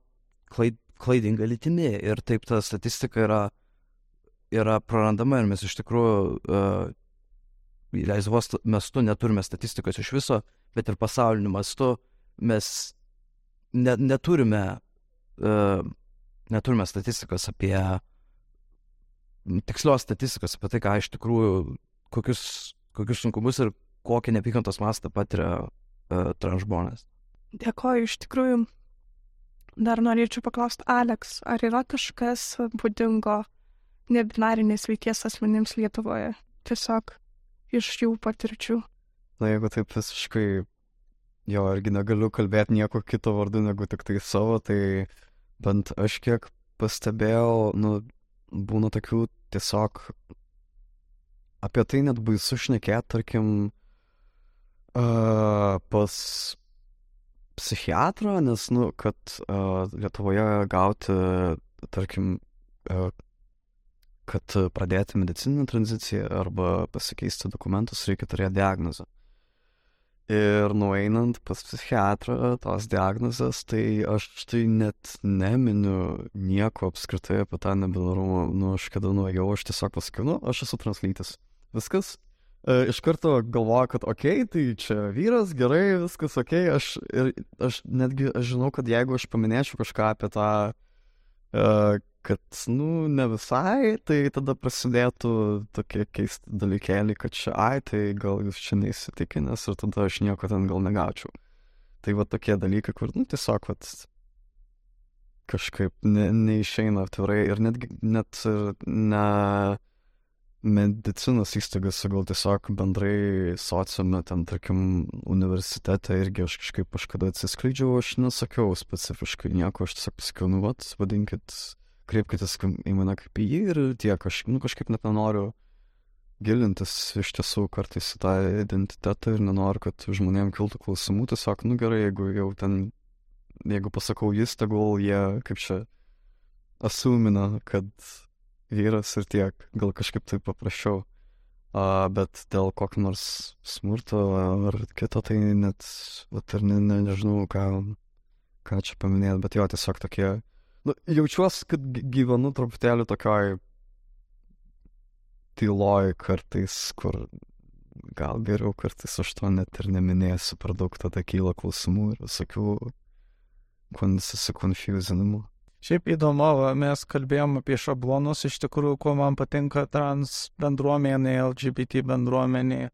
klaid, klaidinga lytimi. Ir taip ta statistika yra, yra prarandama ir mes iš tikrųjų uh, Lietuvos mastu neturime statistikos iš viso, bet ir pasauliniu mastu mes ne, neturime, uh, neturime statistikos apie, tikslios statistikos apie tai, ką iš tikrųjų, kokius, kokius sunkumus ir kokį nepykantos mastą patiria uh, transžmonės. Dėkoju, iš tikrųjų. Dar norėčiau paklausti, Aleks, ar yra kažkas būdingo nebinarinės lyties asmenims Lietuvoje? Tiesiog iš jų patirčių. Na, jeigu taip visiškai, jo, irgi negaliu kalbėti nieko kito vardu negu tik tai savo, tai bent aš kiek pastebėjau, nu, būna tokių tiesiog apie tai net baisu šnekėti, tarkim, uh, pas psichiatrą, nes, nu, kad uh, Lietuvoje gauti, tarkim, uh, kad pradėti medicininę tranziciją arba pasikeisti dokumentus, reikia turėti diagnozę. Ir nueinant pas psichiatrą tos diagnozės, tai aš tai net neminiu nieko apskritai apie tą nebedarumą. Nu, aš kada nuėjau, aš tiesiog pasakiau, nu, aš esu translytis. Viskas. E, iš karto galvoju, kad okei, okay, tai čia vyras, gerai, viskas okei. Okay. Aš, ir, aš netgi aš žinau, kad jeigu aš paminėčiau kažką apie tą e, kad, nu, ne visai, tai tada prasidėtų tokie keisti dalykėliai, kad čia, ai, tai gal jūs čia neįsitikinęs ir tada aš nieko ten gal negaučiau. Tai va tokie dalykai, kur, nu, tiesiog, va, kažkaip ne, neišeina atvirai ir netgi net ne medicinos įstaigose, gal tiesiog bendrai sociume, ten, tarkim, universitete irgi aš kažkaip kažkada atsiskleidžiau, aš nesakiau specifiškai nieko, aš tiesiog pasakiau, nu, vat, vadinkit kreipkitės į mane kaip į jį ir tiek, aš nu, kažkaip net nenoriu gilintis iš tiesų kartais į tą identitetą ir nenoriu, kad žmonėm kiltų klausimų, tiesiog, nu gerai, jeigu jau ten, jeigu pasakau jis, tegul jie kaip čia asumina, kad vyras ir tiek, gal kažkaip tai paprasčiau. Uh, bet dėl kokio nors smurto ar kito, tai net, vat ir ne, ne, nežinau, ką, ką čia paminėti, bet jo, tiesiog tokie nu, jaučiuosi, kad gyvenu truputėlį tokioj tyloj kartais, kur gal geriau kartais aš to net ir neminėsiu, per daug tada kyla klausimų ir visokių susikonfuzinimų. Šiaip įdomu, mes kalbėjom apie šablonus, iš tikrųjų, kuo man patinka trans bendruomenė, LGBT bendruomenė.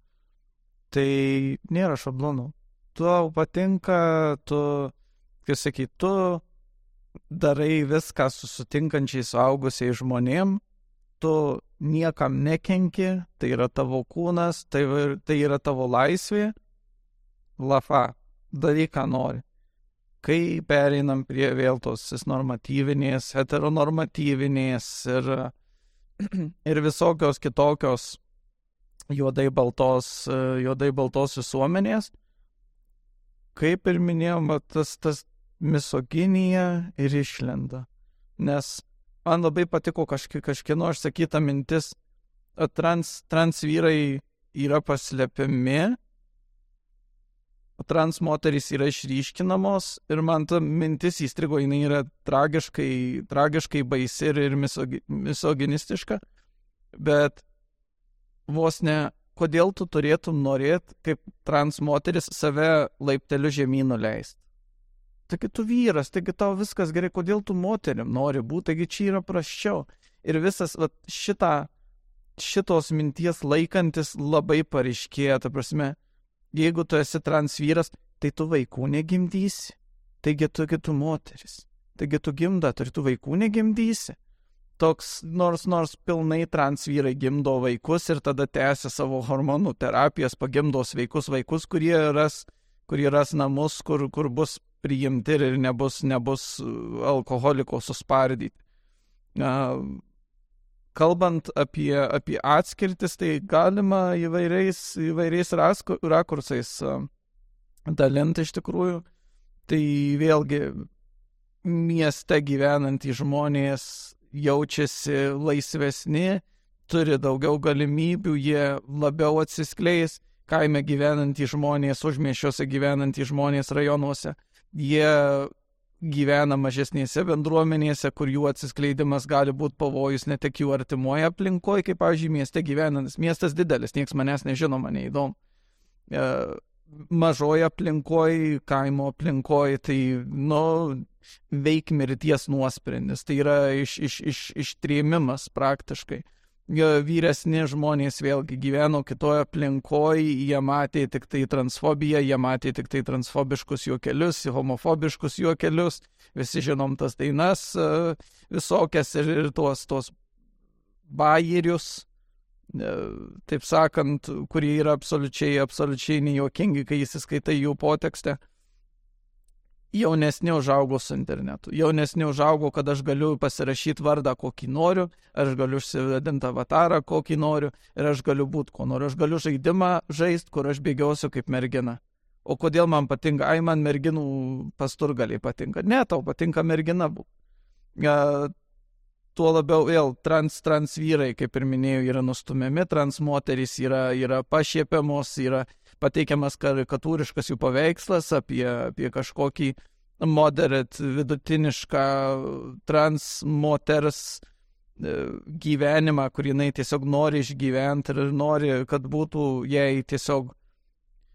Tai nėra šablonų. Tuo patinka, tu, kaip sakyt, tu darai viską su sutinkančiais suaugusiais žmonėm, tu niekam nekenki, tai yra tavo kūnas, tai, tai yra tavo laisvė, lafa, daryk ką nori. Kai pereinam prie vėl tos normatyvinės, heteronormatyvinės ir, ir visokios kitokios juodai baltos, juodai baltos visuomenės, kaip ir minėjom, tas, tas misoginija ir išlenda. Nes man labai patiko kažki, kažkieno išsakyta mintis, trans, trans vyrai yra paslepiami, trans moterys yra išryškinamos ir man ta mintis įstrigo, jinai yra tragiškai, tragiškai baisi ir, ir misogi, misoginistiška, bet vos ne, kodėl tu turėtum norėti kaip trans moteris save laipteliu žemynų leisti taigi tu vyras, taigi tau viskas gerai, kodėl tu moterim nori būti, taigi čia yra praščiau. Ir visas va, šitą, šitos minties laikantis labai pareiškėja, ta prasme, jeigu tu esi trans vyras, tai tu vaikų negimdysi, taigi tu kitų moteris, taigi tu gimda, tai tu vaikų negimdysi. Toks, nors, nors pilnai trans vyrai gimdo vaikus ir tada tęsia savo hormonų terapijas, pagimdo sveikus vaikus, kurie ras, kurie ras namus, kur, kur bus priimti ir nebus, nebus alkoholiko suspardyti. Kalbant apie, apie atskirtis, tai galima įvairiais, įvairiais rakursais dalinti iš tikrųjų. Tai vėlgi mieste gyvenantys žmonės jaučiasi laisvesni, turi daugiau galimybių, jie labiau atsiskleis, kaime gyvenantys žmonės, užmiešiuose gyvenantys žmonės rajonuose, jie gyvena mažesnėse bendruomenėse, kur jų atsiskleidimas gali būti pavojus ne tik jų artimoje aplinkoje, kaip, pavyzdžiui, mieste gyvenantis. Miestas didelis, niekas manęs nežino, mane įdomu. E, mažoje aplinkoje, kaimo aplinkoje, tai, nu, veik mirties nuosprendis, tai yra iš, iš, iš, ištrėmimas praktiškai. Vyresni žmonės vėlgi gyveno kitoje aplinkoje, jie matė tik tai transfobiją, jie matė tik tai transfobiškus juokelius, homofobiškus juokelius, visi žinom tas dainas e, visokias ir, ir tuos, tuos bairius, e, taip sakant, kurie yra absoliučiai, absoliučiai nejuokingi, kai įsiskaitai jų potekstę jaunesni užaugau su internetu. Jaunesni užaugau, kad aš galiu pasirašyti vardą, kokį noriu, aš galiu užsivadinti avatarą, kokį noriu ir aš galiu būti, ko noriu. Aš galiu žaidimą žaisti, kur aš bėgiosiu kaip mergina. O kodėl man patinka, ai man merginų pasturgaliai patinka. Ne, tau patinka mergina būti. Ja, tuo labiau vėl trans, trans vyrai, kaip ir minėjau, yra nustumiami, trans moterys yra, yra pašiepiamos, yra pateikiamas karikatūriškas jų paveikslas apie, apie kažkokį moderat, vidutinišką trans moters e, gyvenimą, kurį jinai tiesiog nori išgyventi ir nori, kad būtų jai tiesiog,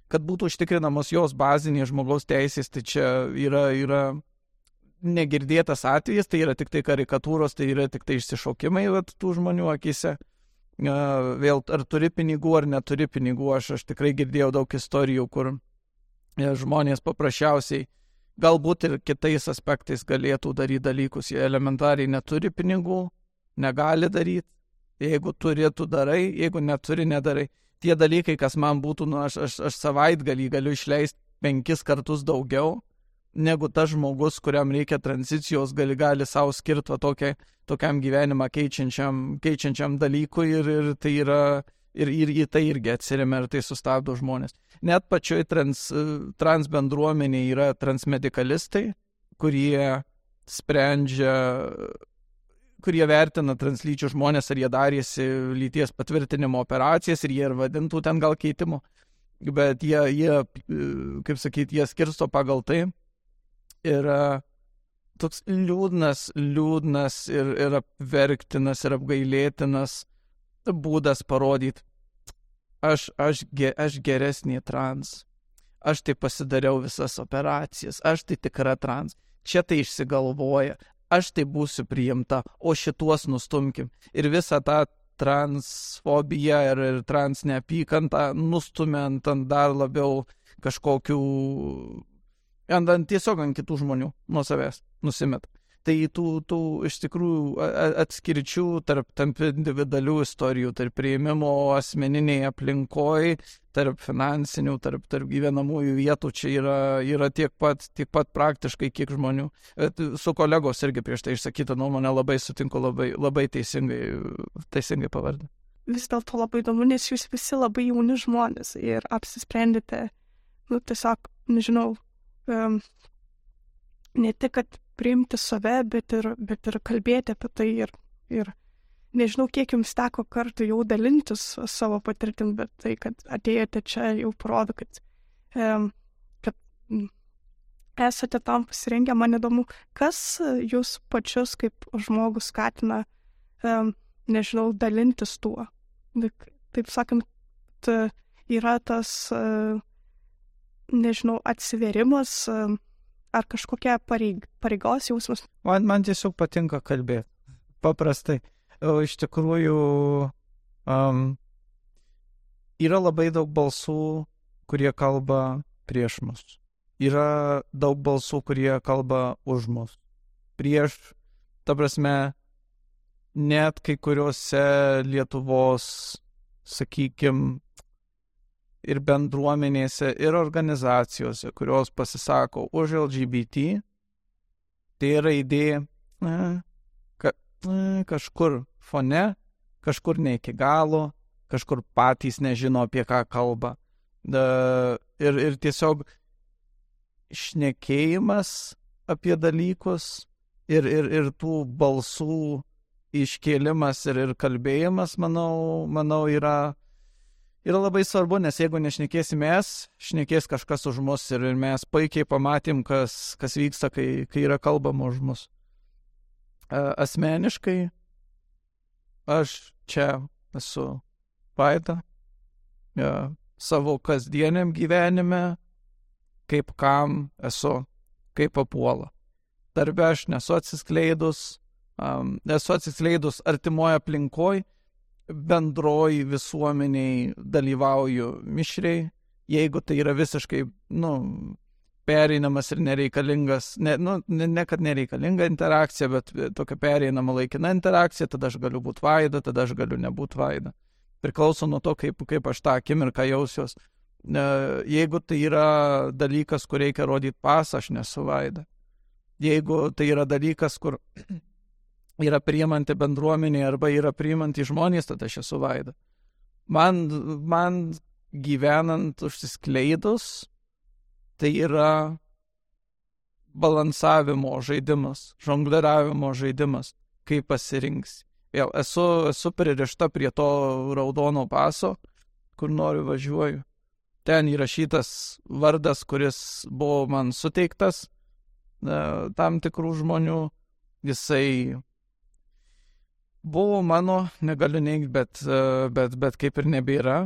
kad būtų užtikrinamos jos bazinės žmogaus teisės, tai čia yra, yra negirdėtas atvejis, tai yra tik tai karikatūros, tai yra tik tai išsišokimai vat, tų žmonių akise vėl ar turi pinigų ar neturi pinigų. Aš, aš tikrai girdėjau daug istorijų, kur e, žmonės paprasčiausiai galbūt ir kitais aspektais galėtų daryti dalykus. Jie elementariai neturi pinigų, negali daryti. Jeigu turi, tu darai, jeigu neturi, nedarai. Tie dalykai, kas man būtų, nu, aš, aš, aš savaitgalį galiu išleisti penkis kartus daugiau, negu tas žmogus, kuriam reikia tranzicijos, gali, gali savo skirti tokia, tokiam gyvenimą keičiančiam, keičiančiam dalykui ir, ir tai yra, ir, ir į tai irgi atsiriame ir tai sustabdo žmonės. Net pačioj trans, trans bendruomenėje yra transmedikalistai, kurie sprendžia, kurie vertina translyčių žmonės, ar jie darėsi lyties patvirtinimo operacijas ir jie ir vadintų ten gal keitimu. Bet jie, jie kaip sakyti, jie skirsto pagal tai, yra toks liūdnas, liūdnas ir, ir apverktinas ir apgailėtinas būdas parodyti, aš, aš, aš geresnį trans, aš tai pasidariau visas operacijas, aš tai tikra trans, čia tai išsigalvoja, aš tai būsiu priimta, o šituos nustumkim. Ir visą tą transfobiją ir, ir trans neapykantą nustumiant ant dar labiau kažkokių ant, ant tiesiog ant kitų žmonių nuo savęs nusimet. Tai tų, tų iš tikrųjų atskirčių tarp, tarp individualių istorijų, tarp prieimimo asmeniniai aplinkoje, tarp finansinių, tarp, tarp gyvenamųjų vietų čia yra, yra tiek, pat, tiek pat praktiškai, kiek žmonių. Bet su kolegos irgi prieš tai išsakytą nuomonę labai sutinku, labai, labai teisingai, teisingai pavardė. Vis dėlto labai įdomu, nes jūs visi labai jauni žmonės ir apsisprendėte, nu tiesiog, nežinau, ne tik, kad priimti save, bet ir, bet ir kalbėti apie tai ir, ir nežinau, kiek jums teko kartų jau dalintis savo patirtim, bet tai, kad atėjote čia jau parodo, kad, kad esate tam pasirengę, man įdomu, kas jūs pačius kaip žmogus skatina, nežinau, dalintis tuo. Taip sakant, yra tas uh, nežinau, atsiverimas ar kažkokia pareig, pareigos jausmas? Man, man tiesiog patinka kalbėti. Paprastai. O iš tikrųjų um, yra labai daug balsų, kurie kalba prieš mus. Yra daug balsų, kurie kalba už mus. Prieš, ta prasme, net kai kuriuose Lietuvos, sakykime, ir bendruomenėse, ir organizacijose, kurios pasisako už LGBT, tai yra idėja ka, kažkur fone, kažkur ne iki galo, kažkur patys nežino apie ką kalba. Da, ir, ir tiesiog šnekėjimas apie dalykus ir, ir, ir tų balsų iškėlimas ir, ir kalbėjimas, manau, manau yra, yra labai svarbu, nes jeigu nešnekėsim mes, šnekės kažkas už mus ir, mes puikiai pamatėm, kas, kas vyksta, kai, kai yra kalbama už mus. Asmeniškai aš čia esu Vaida, ja, savo kasdieniam gyvenime, kaip kam esu, kaip papuola. Darbe aš nesu atsiskleidus, um, esu atsiskleidus artimoje aplinkoje, bendroji visuomeniai dalyvauju mišriai, jeigu tai yra visiškai, nu, pereinamas ir nereikalingas, ne, nu, ne, ne kad nereikalinga interakcija, bet tokia pereinama laikina interakcija, tada aš galiu būti vaida, tada aš galiu nebūti vaida. Priklauso nuo to, kaip, kaip aš tą akimirką jausiuos. Jeigu tai yra dalykas, kur reikia rodyti pasą, aš nesu vaida. Jeigu tai yra dalykas, kur yra priimanti bendruomenė arba yra priimanti žmonės, tada aš esu vaida. Man, man gyvenant užsiskleidus, tai yra balansavimo žaidimas, žongliravimo žaidimas, kaip pasirinks. Vėl esu, esu pririšta prie to raudono paso, kur noriu važiuoju. Ten įrašytas vardas, kuris buvo man suteiktas e, tam tikrų žmonių. Jisai buvo mano, negaliu neigti, bet, e, bet, bet kaip ir nebėra.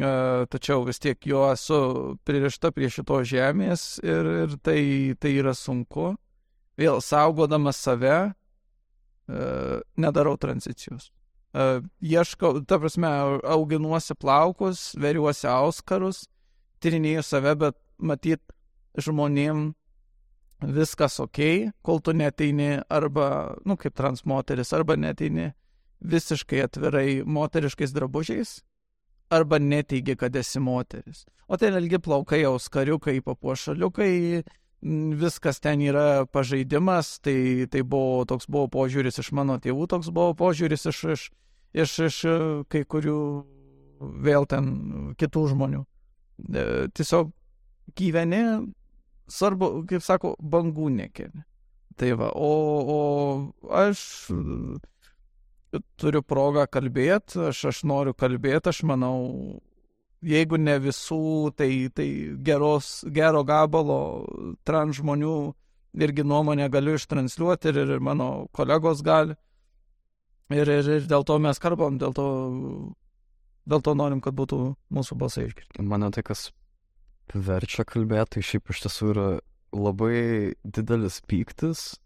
E, tačiau vis tiek jo esu pririšta prie šitos žemės ir, ir tai, tai yra sunku. Vėl saugodamas save, e, nedarau tranzicijos. Ieškau, ta prasme, auginuosi plaukus, veriuosi auskarus, tyrinėju save, bet matyt, žmonėm viskas ok, kol tu neteini arba, nu, kaip transmoteris, arba neteini visiškai atvirai moteriškais drabužiais, arba neteigi, kad esi moteris. O ten ilgi plaukai, auskariukai, papuošaliukai, viskas ten yra pažaidimas, tai, tai buvo, toks buvo požiūris iš mano tėvų, toks buvo požiūris iš, iš, iš, iš kai kurių vėl ten kitų žmonių. E, tiesiog gyveni svarbu, kaip sako, bangų nekeli. Tai va, o, o aš turiu progą kalbėti, aš, aš noriu kalbėti, aš manau, jeigu ne visų, tai, tai geros, gero gabalo trans žmonių irgi nuomonę galiu ištransliuoti ir, ir mano kolegos gali. Ir, ir, ir dėl to mes kalbam, dėl to, dėl to norim, kad būtų mūsų balsai išgirsti. Mane tai, kas verčia kalbėti, tai šiaip iš tiesų yra labai didelis pyktis.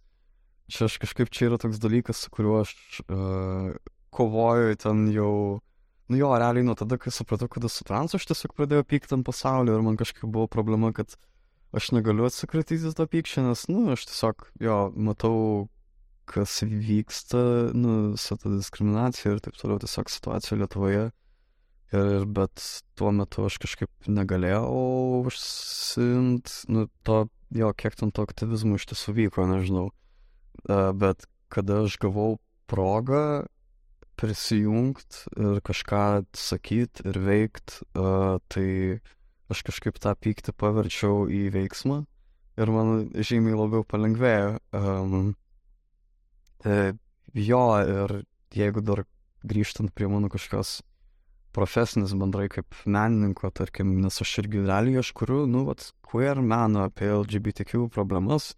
Čia aš kažkaip čia yra toks dalykas, su kuriuo aš uh, kovoju ten jau, nu jo, realiai nuo tada, kai supratau, kad esu trans, aš tiesiog pradėjau pykti ant pasaulio ir man kažkaip buvo problema, kad aš negaliu atsikratyti to pykčio, nes, nu, aš tiesiog, jo, matau, kas vyksta, nu, su ta diskriminacija ir taip toliau, tiesiog situacija Lietuvoje Ir, bet tuo metu aš kažkaip negalėjau užsimt, nu, to, jo, kiek ten to aktyvizmo iš tiesų vyko, nežinau. Uh, bet kada aš gavau progą prisijungti ir kažką sakyti ir veikti, uh, tai aš kažkaip tą pyktį paverčiau į veiksmą ir man žymiai labiau palengvėjo. Um, e, jo, ir jeigu dar grįžtant prie mano kažkokios profesinis bendrai kaip menininko, tarkim, nes aš irgi realiai aš kuriu, nu, vat, queer meno apie LGBTQ problemas.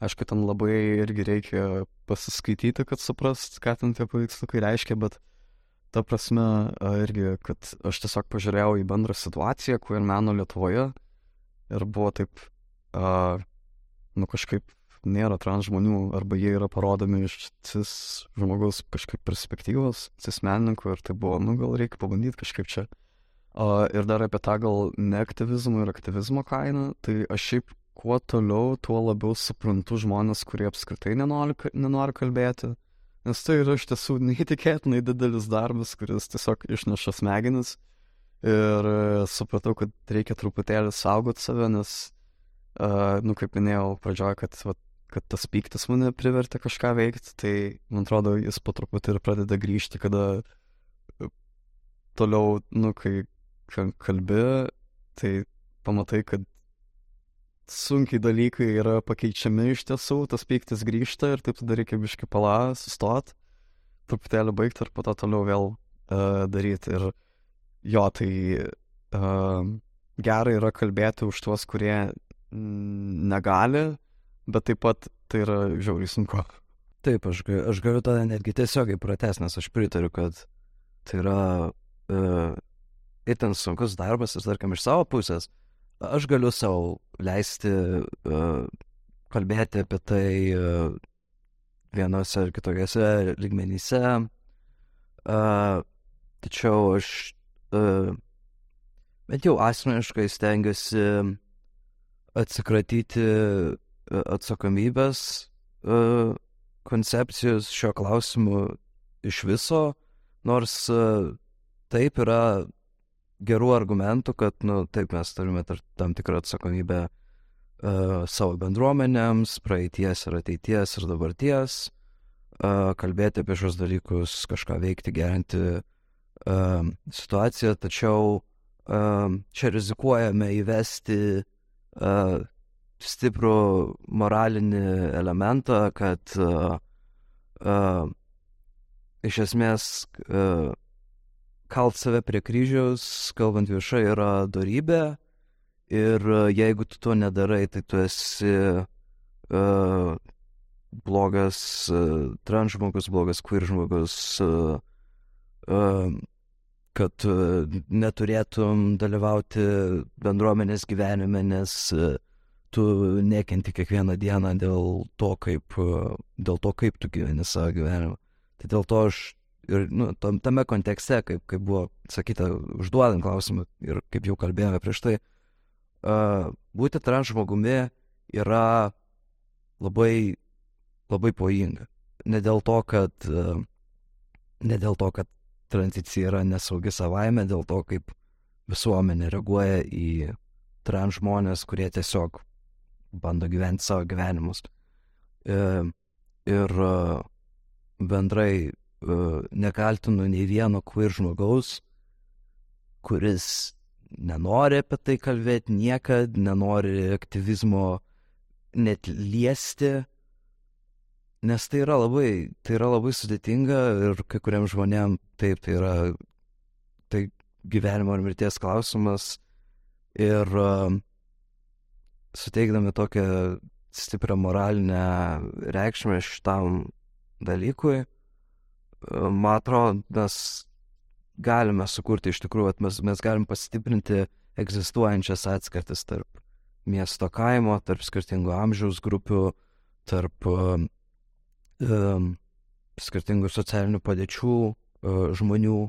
Aišku, ten labai irgi reikia pasiskaityti, kad suprast, ką ten tie paveiksliukai reiškia, bet ta prasme irgi, kad aš tiesiog pažiūrėjau į bendrą situaciją, queer meno Lietuvoje ir buvo taip, uh, nu kažkaip nėra trans žmonių, arba jie yra parodomi iš cis žmogaus kažkaip perspektyvos, cis menininko ir tai buvo, nu gal reikia pabandyti kažkaip čia. Uh, ir dar apie tą gal neaktyvizmo ir aktyvizmo kainą, tai aš šiaip kuo toliau, tuo labiau suprantu žmonės, kurie apskritai nenori, nenori kalbėti, nes tai yra iš tiesų neįtikėtinai didelis darbas, kuris tiesiog išneša smegenis. Ir supratau, kad reikia truputėlį saugoti save, nes, uh, nu, kaip minėjau pradžioje, kad vat, kad tas pyktis mane privertė kažką veikti, tai man atrodo, jis po truputį ir pradeda grįžti, kada e, toliau, nu, kai kalbi, tai pamatai, kad sunkiai dalykai yra pakeičiami iš tiesų, tas pyktis grįžta ir taip tada reikia biškai palą, sustot, truputėlį baigti ir po to toliau vėl uh, daryti. Ir jo, tai uh, gerai yra kalbėti už tuos, kurie negali, bet taip pat tai yra žiauriai sunku. Taip, aš, aš galiu tada netgi tiesiogiai pratęs, nes aš pritariu, kad tai yra uh, itin sunkus darbas ir tarkim iš savo pusės aš galiu savo leisti uh, kalbėti apie tai uh, vienose ar kitokiose lygmenyse. Uh, tačiau aš uh, bent jau asmeniškai stengiuosi atsikratyti atsakomybės uh, koncepcijos šio klausimu iš viso, nors uh, taip yra gerų argumentų, kad, nu, taip mes turime tam tikrą atsakomybę uh, savo bendruomenėms, praeities ir ateities ir dabarties, uh, kalbėti apie šios dalykus, kažką veikti, gerinti uh, situaciją, tačiau uh, čia rizikuojame įvesti uh, stiprų moralinį elementą, kad uh, uh, iš esmės uh, kalt save prie kryžiaus, kalbant viešai, yra darybė. Ir uh, jeigu tu to nedarai, tai tu esi uh, blogas uh, trans žmogus, blogas queer žmogus, uh, uh, kad uh, neturėtum dalyvauti bendruomenės gyvenime, nes uh, tu nekenti kiekvieną dieną dėl to, kaip, uh, dėl to, kaip tu gyveni savo gyvenimą. Tai dėl to aš ir nu, tam, tame kontekste, kaip, kaip buvo sakyta, užduodant klausimą ir kaip jau kalbėjome prieš tai, uh, būti trans žmogumi yra labai, labai pavojinga. Ne dėl to, kad, uh, ne dėl to, kad tranzicija yra nesaugi savaime, dėl to, kaip visuomenė reaguoja į trans žmonės, kurie tiesiog bando gyventi savo gyvenimus. Ir uh, bendrai uh, nekaltinu nei vieno queer žmogaus, kuris nenori apie tai kalbėti niekad, nenori aktyvizmo net liesti, nes tai yra labai, tai yra labai sudėtinga ir kai kuriam žmonėm taip tai yra tai gyvenimo ir mirties klausimas ir uh, suteikdami tokią stiprią moralinę reikšmę šitam dalykui, man atrodo, mes galime sukurti iš tikrųjų, mes, mes galim pastiprinti egzistuojančias atskirtis tarp miesto kaimo, tarp skirtingų amžiaus grupių, tarp um, skirtingų socialinių padėčių uh, žmonių.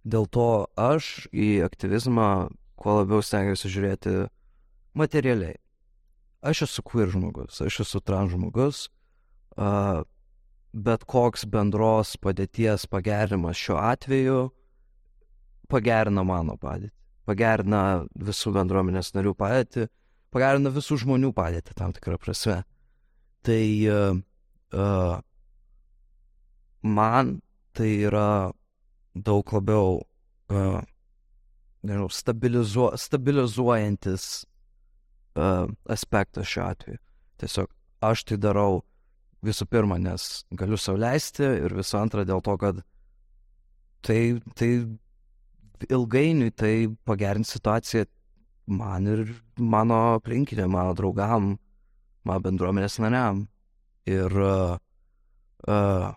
Dėl to aš į aktyvizmą kuo labiau stengiuosi žiūrėti materialiai. Aš esu queer žmogus, aš esu trans žmogus, uh, bet koks bendros padėties pagerinimas šiuo atveju pagerina mano padėtį, pagerina visų bendruomenės narių padėtį, pagerina visų žmonių padėtį tam tikrą prasme. Tai uh, uh, man tai yra daug labiau, uh, nežinau, stabilizuo, stabilizuojantis uh, aspektas šiuo atveju. Tiesiog aš tai darau visų pirma, nes galiu sauliaisti ir visų antra dėl to, kad tai, tai ilgainiui tai pagerins situaciją man ir mano aplinkinė, mano draugam, mano bendruomenės nariam. Ir uh, uh,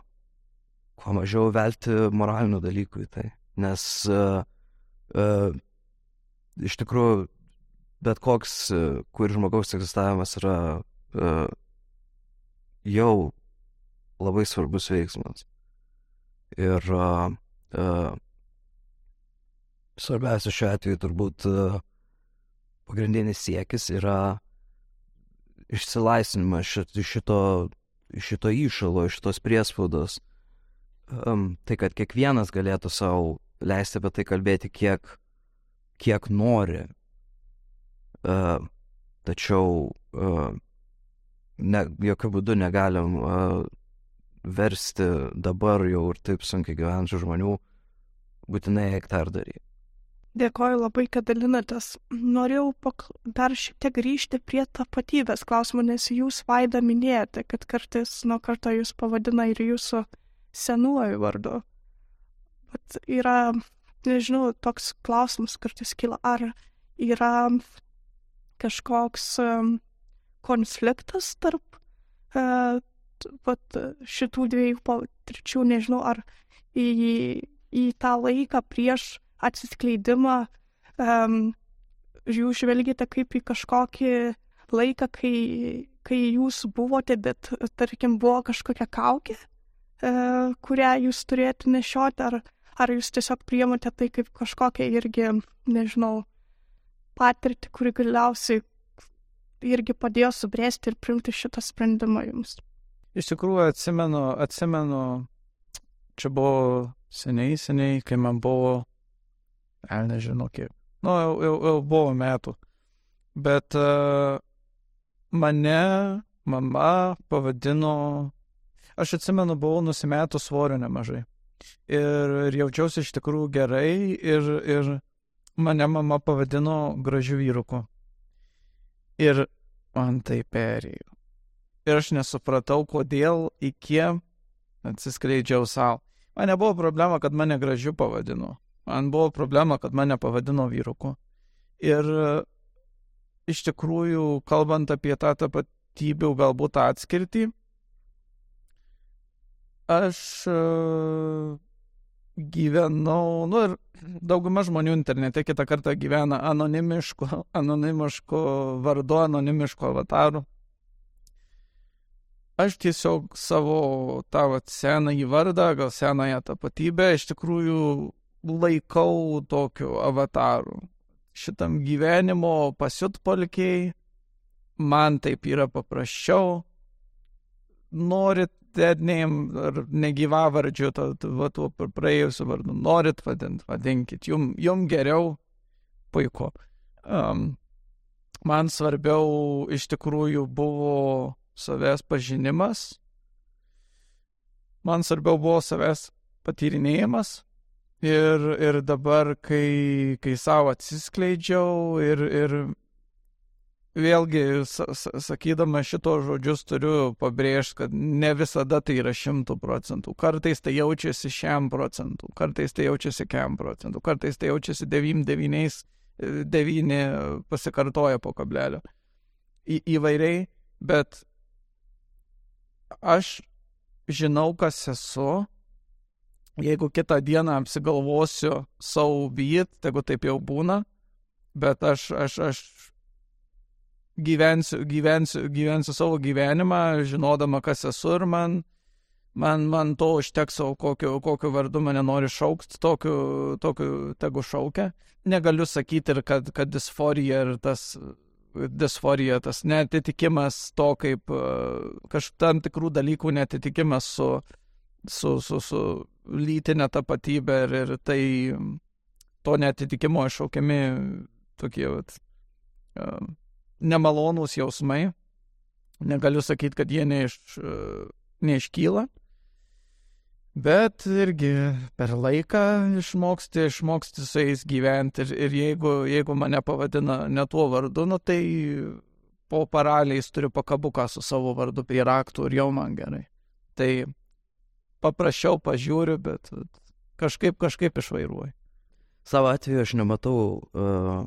kuo mažiau velti moralinių dalykų į tai. Nes uh, uh, iš tikrųjų bet koks uh, kur žmogaus egzistavimas yra uh, jau labai svarbus veiksmas. Ir uh, uh, svarbiausia šiuo atveju turbūt uh, pagrindinis siekis yra išsilaisvinimas šito, šito, šito įšalo, šitos priespaudos. Um, tai, kad kiekvienas galėtų savo leisti apie tai kalbėti, kiek, kiek nori. Uh, tačiau uh, ne, jokių būdų negalim uh, versti dabar jau ir taip sunkiai gyvenančių žmonių būtinai ir daryti. Dėkoju labai, kad dalinatės. Norėjau pak... dar šiek tiek grįžti prie tapatybės klausimų, nes jūs vaida minėjote, kad kartais nuo karto jūs pavadina ir jūsų senuoju vardu. Bet yra, nežinau, toks klausimas kartais kyla, ar yra kažkoks konfliktas tarp uh, vat, šitų dviejų patirčių, nežinau, ar į, į tą laiką prieš atsiskleidimą um, jūs žvelgite kaip į kažkokį laiką, kai, kai jūs buvote, bet tarkim buvo kažkokia kaukė, uh, kurią jūs turėjote nešioti, ar, ar jūs tiesiog priemate tai kaip kažkokią irgi, nežinau, patirtį, kuri galiausiai irgi padėjo subręsti ir priimti šitą sprendimą jums. Iš tikrųjų atsimenu, atsimenu, čia buvo seniai, seniai, kai man buvo Al nežinau kiek. Nu, jau, jau, jau buvo metų. Bet uh, mane mama pavadino, aš atsimenu, buvau nusimetų svorio nemažai. Ir, ir jaučiausi iš tikrųjų gerai ir, ir mane mama pavadino gražiu vyruku. Ir man tai perėjo. Ir aš nesupratau, kodėl iki atsiskleidžiau savo. Man nebuvo problema, kad mane gražiu pavadino. Man buvo problema, kad mane pavadino vyruku. Ir iš tikrųjų, kalbant apie tą tapatybių galbūt atskirtį, aš gyvenau, nu ir dauguma žmonių internete kitą kartą gyvena anonimišku, anonimišku vardu, anonimišku avataru. Aš tiesiog savo tą senąjį vardą, gal senąją tapatybę, iš tikrųjų laikau tokiu avataru. Šitam gyvenimo pasiutpolkiai, man taip yra paprasčiau. Norit dednėjim ar negyvavardžiu, to, va, tuo praėjusiu vardu, norit vadinti, vadinkit, jum, jum geriau, puiku. Um, man svarbiau iš tikrųjų buvo savęs pažinimas, man svarbiau buvo savęs patyrinėjimas, Ir, ir dabar, kai, kai savo atsiskleidžiau ir, ir vėlgi, sakydama šito žodžius, turiu pabrėžti, kad ne visada tai yra šimtų procentų. Kartais tai jaučiasi šiam procentų, kartais tai jaučiasi kiam procentų, kartais tai jaučiasi 9, 9, 9 pasikartoja po kablelio. Į, įvairiai, bet aš žinau, kas esu jeigu kitą dieną apsigalvosiu savo vyt, tegu taip jau būna, bet aš, aš, aš gyvensiu, gyvensiu, gyvensiu savo gyvenimą, žinodama, kas esu ir man, man, man to užteks savo, kokiu, kokiu vardu mane nori šaukti, tokiu, tokiu tegu šaukia. Negaliu sakyti ir kad, kad disforija ir tas disforija, tas netitikimas to, kaip kažkam tikrų dalykų netitikimas su, su, su, su lytinę tapatybę ir, ir tai to netitikimo iššaukiami tokie vat, uh, nemalonūs jausmai. Negaliu sakyti, kad jie neiš, neiškyla, bet irgi per laiką išmoksti, išmoksti su jais gyventi ir, ir jeigu, jeigu mane pavadina ne tuo vardu, nu tai po paraliais turiu pakabuką su savo vardu prie raktų ir jau man gerai. Tai paprasčiau pažiūriu, bet kažkaip, kažkaip išvairuoju. Savo atveju aš nematau uh,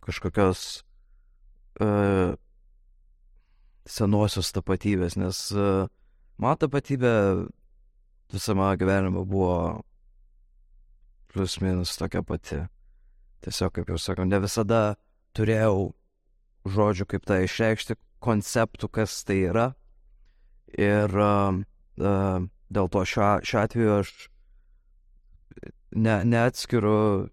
kažkokios uh, senosios tapatybės, nes uh, mano tapatybė visą mano gyvenimą buvo plus minus tokia pati. Tiesiog, kaip jau sakau, ne visada turėjau žodžių, kaip tą išreikšti, konceptų, kas tai yra. Ir uh, dėl to šiuo, šiuo atveju aš ne, neatskiru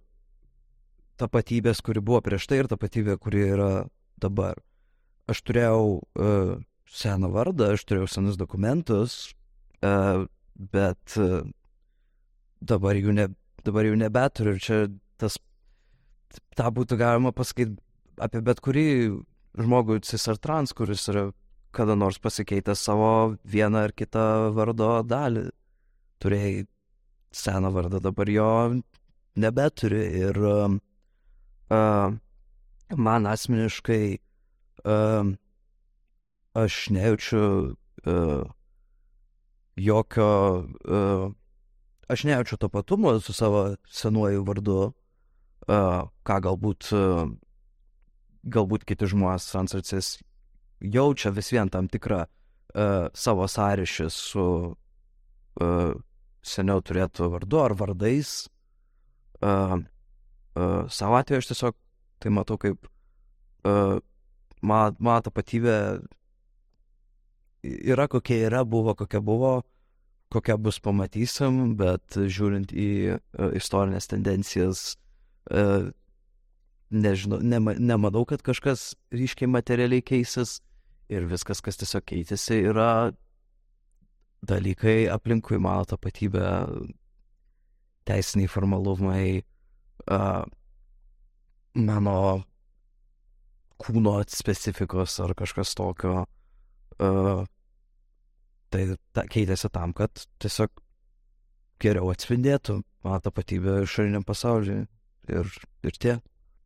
tapatybės, kuri buvo prieš tai ir tapatybė, kuri yra dabar. Aš turėjau uh, seną vardą, aš turėjau senus dokumentus, uh, bet uh, dabar, jų ne, dabar jų nebeturiu ir čia tas, tą būtų galima pasakyti apie bet kurį žmogų cis ar trans, kuris yra kada nors pasikeitęs savo vieną ar kitą vardo dalį. Turėjai seną vardą, dabar jo nebeturi ir uh, uh, man asmeniškai uh, aš nejaučiu uh, jokio, uh, aš nejaučiu tapatumo su savo senuoju vardu, uh, ką galbūt, uh, galbūt kiti žmonės transarcis jaučia vis vien tam tikrą uh, savo sąryšį su uh, seniau turėtų vardu ar vardais. Uh, uh, savo atveju aš tiesiog tai matau kaip uh, mano, mano tapatybė yra kokia yra, buvo kokia buvo, kokia bus pamatysim, bet žiūrint į uh, istorinės tendencijas, uh, nežinau, nema, nemanau, kad kažkas ryškiai materialiai keisis ir viskas, kas tiesiog keitėsi, yra dalykai aplinkui mano tapatybę, teisiniai formalumai, uh, mano kūno specifikos ar kažkas tokio. Uh, tai ta, keitėsi tam, kad tiesiog geriau atspindėtų mano tapatybę išoriniam pasauliui ir, ir tie.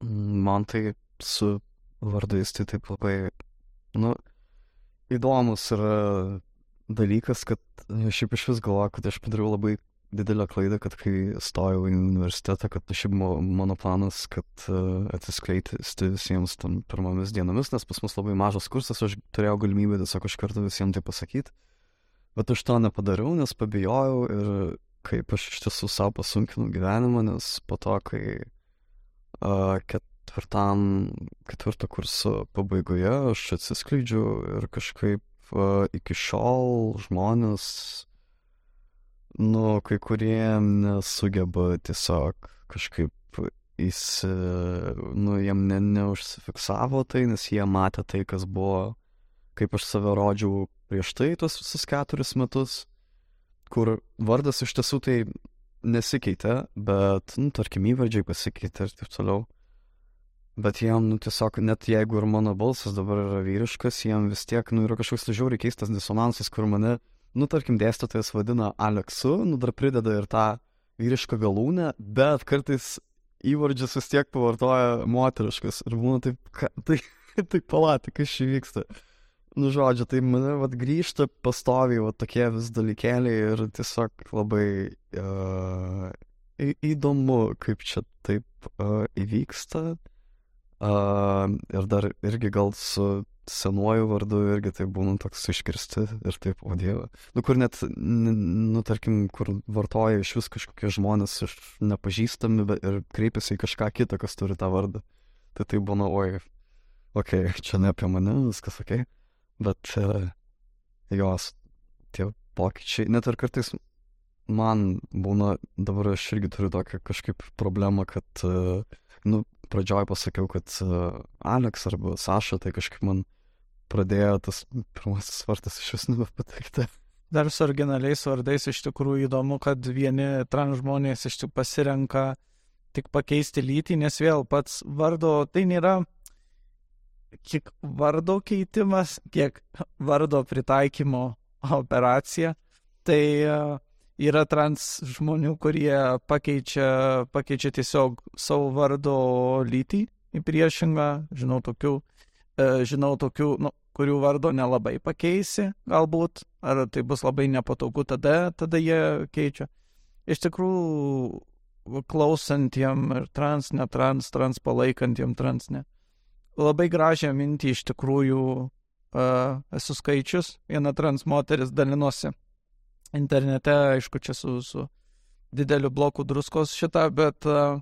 Man tai su vardais tai taip labai, nu, įdomus yra dalykas, kad šiaip iš vis galvoju, kad aš padariau labai didelę klaidą, kad kai stojau į universitetą, kad šiaip mano planas, kad uh, atsiskleisti visiems tam pirmomis dienomis, nes pas mus labai mažas kursas, aš turėjau galimybę tiesiog iš karto visiems tai pasakyti. Bet aš to nepadariau, nes pabijojau ir kaip aš iš tiesų savo pasunkinu gyvenimą, nes po to, kai uh, ketvirtam, ketvirto kurso pabaigoje aš atsiskleidžiu ir kažkaip uh, iki šiol žmonės nu, kai kurie nesugeba tiesiog kažkaip įsi, nu, jiem ne, neužsifiksavo tai, nes jie matė tai, kas buvo, kaip aš save rodžiau prieš tai tuos visus keturis metus, kur vardas iš tiesų tai nesikeitė, bet, nu, tarkim, įvardžiai pasikeitė ir taip toliau. Bet jiem, nu, tiesiog, net jeigu ir mano balsas dabar yra vyriškas, jiem vis tiek, nu, yra kažkoks žiauriai keistas disonansas, kur mane nu, tarkim, dėstytojas vadina Aleksu, nu, dar prideda ir tą vyrišką galūnę, bet kartais įvardžius vis tiek pavartoja moteriškas ir būna taip, ka, tai, tai palati, kas čia vyksta. Nu, žodžiu, tai mane vat grįžta pastoviai vat tokie vis dalykėliai ir tiesiog labai uh, į, įdomu, kaip čia taip uh, įvyksta. Uh, ir dar irgi gal su senuoju vardu irgi tai būna toks iškirsti ir taip, o dieve. Nu, kur net, nu, tarkim, kur vartoja iš vis kažkokie žmonės iš nepažįstami bet, ir kreipiasi į kažką kitą, kas turi tą vardą. Tai tai būna, oi, okei, okay, čia ne apie mane, viskas okei. Okay. Bet uh, jos, tie pokyčiai, net ir kartais man būna, dabar aš irgi turiu tokią kažkaip problemą, kad, uh, nu, pradžioj pasakiau, kad uh, Alex arba Saša, tai kažkaip man pradėjo tas pirmasis vardas iš vis nebepatikti. Dar su originaliais vardais iš tikrųjų įdomu, kad vieni trans žmonės iš tikrųjų pasirenka tik pakeisti lytį, nes vėl pats vardo, tai nėra kiek vardo keitimas, kiek vardo pritaikymo operacija. Tai e, yra trans žmonių, kurie pakeičia, pakeičia tiesiog savo vardo lytį į priešingą, žinau tokių žinau tokių, nu, kurių vardo nelabai pakeisi, galbūt, ar tai bus labai nepatogu, tada, tada jie keičia. Iš tikrųjų, klausantiem ir trans, netrans, trans palaikantiem trans, ne. Labai gražią mintį iš tikrųjų uh, esu skaičius, viena trans moteris dalinosi internete, aišku, čia su, su dideliu bloku druskos šitą, bet uh,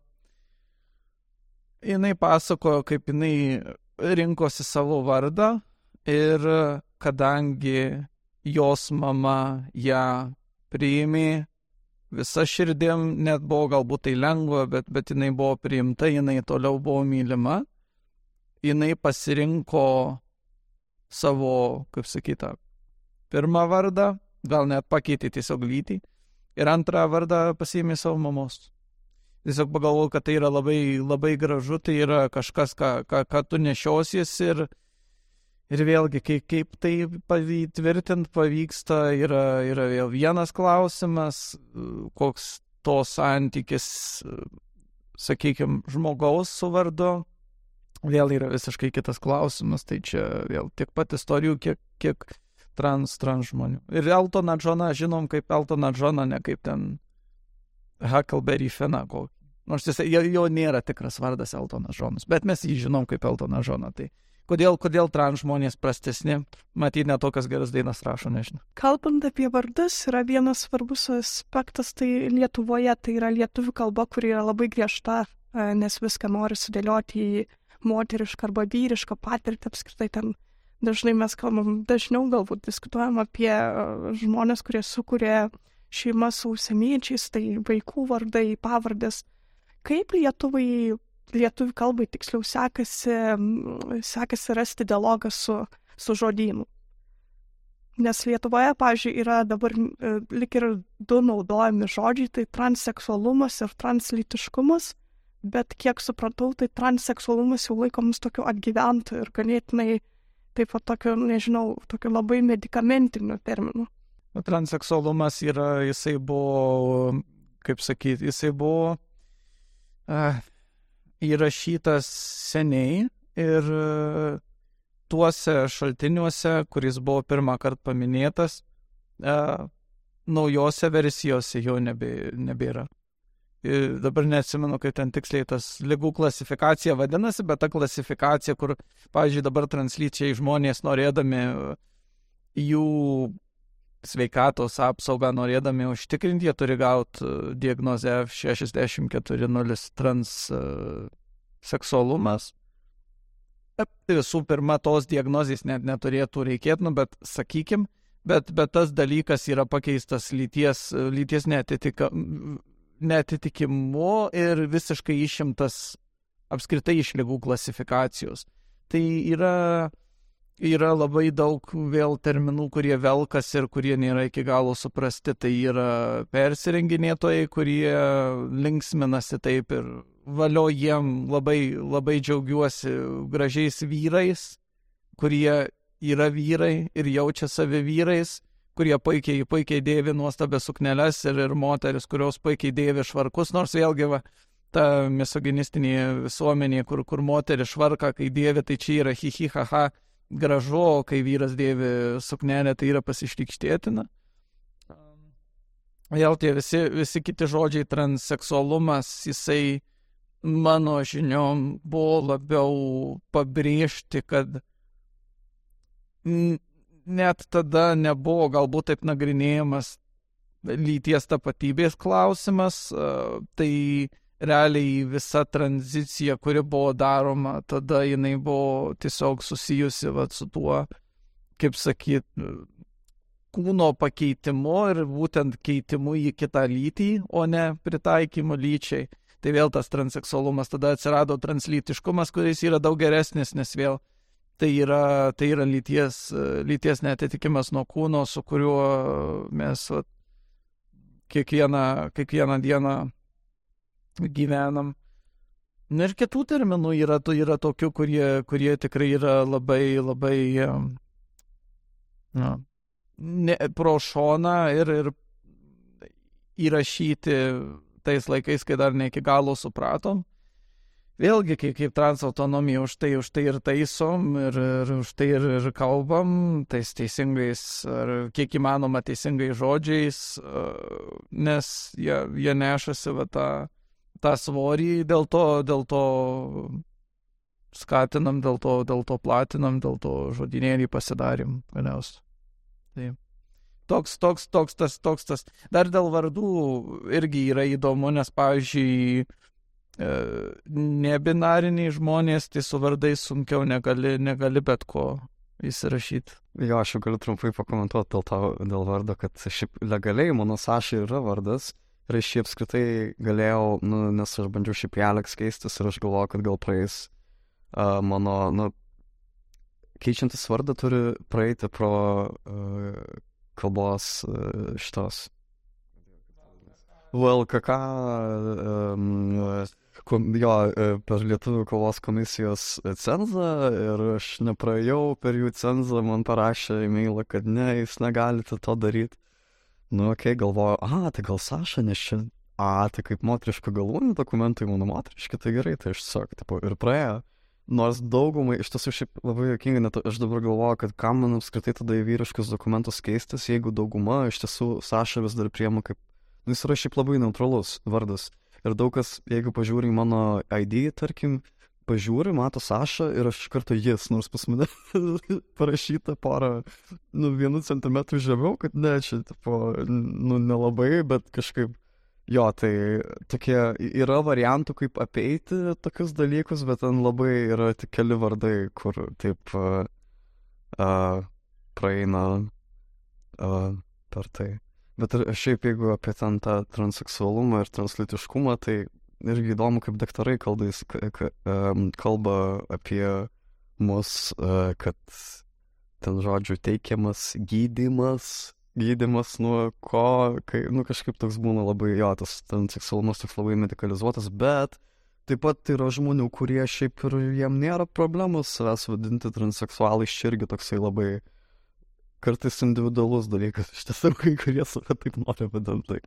jinai pasakojo, kaip jinai rinkosi savo vardą ir kadangi jos mama ją priėmė visa širdim, net buvo galbūt tai lengva, bet, bet jinai buvo priimta, jinai toliau buvo mylima, jinai pasirinko savo, kaip sakyta, pirmą vardą, gal net pakeitė tiesiog lytį ir antrą vardą pasiėmė savo mamos tiesiog pagalvoju, kad tai yra labai, labai gražu, tai yra kažkas, ką, ką, ką tu nešiosies ir, ir vėlgi, kaip, kaip tai tvirtint pavyksta, yra, yra vėl vienas klausimas, koks to santykis sakykime, žmogaus su vardu, vėl yra visiškai kitas klausimas, tai čia vėl tiek pat istorijų, kiek, kiek trans, trans žmonių. Ir Eltoną Džoną žinom kaip Eltoną Džoną, ne kaip ten Huckleberry Finną kokį. Nors jis, jo, jo nėra tikras vardas Eltonas Džonas, bet mes jį žinom kaip Eltoną Džoną. Tai kodėl, kodėl trans žmonės prastesni, matyt, ne tokias geras dainas rašo, nežinau. Kalbant apie vardus, yra vienas svarbus aspektas, tai Lietuvoje, tai yra lietuvių kalba, kuri yra labai griežta, e, nes viską nori sudėlioti į moterišką arba vyrišką patirtį apskritai ten. Dažnai mes kalbam, dažniau galbūt diskutuojam apie e, žmonės, kurie sukuria šeimas su užsieniečiais, tai vaikų vardai, pavardės. Kaip Lietuvai, lietuvių kalbai tiksliau sekasi, sekasi rasti dialogą su, su žodynu? Nes Lietuvoje, pažiūrėjau, yra dabar e, lik ir du naudojami žodžiai, tai transseksualumas ir translytiškumas, bet kiek supratau, tai transseksualumas jau laikomas tokiu atgyventu ir ganėtinai taip pat tokiu, nežinau, tokiu labai medicamentiniu terminu. Transseksualumas yra, jisai buvo, kaip sakyti, jisai buvo įrašytas seniai ir tuose šaltiniuose, kuris buvo pirmą kartą paminėtas, naujose versijose jo nebė, nebėra. Ir dabar neatsimenu, kaip ten tiksliai tas lygų klasifikacija vadinasi, bet ta klasifikacija, kur, pavyzdžiui, dabar translyčiai žmonės norėdami jų sveikatos apsaugą užtikrinti, jie turi gauti e, diagnozę F640 transseksualumas. E, visų pirma, tos diagnozės net neturėtų reikėti, nu, bet sakykim, bet, bet tas dalykas yra pakeistas lyties, lyties netitika, netitikimu ir visiškai išimtas apskritai iš lygų klasifikacijos. Tai yra yra labai daug vėl terminų, kurie velkas ir kurie nėra iki galo suprasti. Tai yra persirenginėtojai, kurie linksminasi taip ir valio jiem labai, labai džiaugiuosi gražiais vyrais, kurie yra vyrai ir jaučia save vyrais, kurie puikiai, puikiai dėvi nuostabę sukneles ir, ir moteris, kurios puikiai dėvi švarkus, nors vėlgi va, ta misoginistinė visuomenė, kur, kur moteris švarka, kai dėvi, tai čia yra hihihaha. Hi, gražu, kai vyras dėvi suknelę, tai yra pasišlikštėtina. Vėl tie visi, visi kiti žodžiai, transseksualumas, jisai mano žiniom buvo labiau pabrėžti, kad net tada nebuvo galbūt taip nagrinėjamas lyties tapatybės klausimas, tai realiai visa tranzicija, kuri buvo daroma, tada jinai buvo tiesiog susijusi vat, su tuo, kaip sakyt, kūno pakeitimu ir būtent keitimu į kitą lytį, o ne pritaikymu lyčiai. Tai vėl tas transseksualumas, tada atsirado translytiškumas, kuris yra daug geresnis, nes vėl tai yra, tai yra lyties, lyties netitikimas nuo kūno, su kuriuo mes vat, kiekvieną, kiekvieną dieną gyvenam. Na ir kitų terminų yra, yra tokių, kurie, kurie tikrai yra labai, labai na, ne, pro šoną ir, ir įrašyti tais laikais, kai dar ne iki galo supratom. Vėlgi, kaip, kaip transautonomija, už tai, už tai ir taisom, ir, ir už tai ir, ir kalbam, tais teisingais, ar kiek įmanoma teisingais žodžiais, nes jie, jie nešasi va tą tą svorį, dėl to, dėl to skatinam, dėl to, dėl to platinam, dėl to žodinėlį pasidarim galiausiai. Taip. Toks, toks, toks, tas, toks, tas. Dar dėl vardų irgi yra įdomu, nes, pavyzdžiui, e, nebinariniai žmonės, tai su vardais sunkiau negali, negali bet ko įsirašyti. Jo, aš jau galiu trumpai pakomentuoti dėl, to, dėl vardo, kad šiaip legaliai mano Saša yra vardas, Ir aš jį apskritai galėjau, nu, nes aš bandžiau šiaip Alex keistis ir aš galvoju, kad gal praeis uh, mano, nu, keičiantis vardą turi praeiti pro uh, kalbos uh, šitos. VLKK, um, jo, per lietuvių kalbos komisijos cenzą ir aš nepraėjau per jų cenzą, man parašė e-mailą, kad ne, jūs negalite to daryti. Nu, okei, okay, galvoju, a, tai gal Saša, nes čia a, tai kaip moteriška galūnė dokumentai mano moteriški, tai gerai, tai aš tiesiog, tipo, ir praėjo. Nors daugumai, iš tiesų šiaip labai jokinga, net aš dabar galvoju, kad kam man apskritai tada į vyriškus dokumentus keistis, jeigu dauguma iš tiesų Saša vis dar priema kaip, nu jis yra šiaip labai neutralus vardas. Ir daug kas, jeigu pažiūri mano ID, tarkim, pažiūri, mato Saša ir aš iš karto jis, nors pas mane parašyta porą, nu, vienu centimetru žemiau, kad ne, čia, tipo, nu, nelabai, bet kažkaip Jo, tai tokie yra variantų, kaip apeiti tokius dalykus, bet ten labai yra tik keli vardai, kur taip uh, uh, praeina uh, per tai. Bet ir šiaip jeigu apie ten tą transseksualumą ir translitiškumą, tai irgi įdomu, kaip daktarai kalbais, kalba apie mus, uh, kad ten žodžiu teikiamas gydimas gydymas nuo ko, kai, nu kažkaip toks būna labai, jo, tas ten seksualumas toks labai medicalizuotas, bet taip pat yra žmonių, kurie šiaip ir jiem nėra problemos savęs vadinti transseksualais, čia irgi toksai labai kartais individualus dalykas, iš tiesų kai kurie save taip nori vadinti.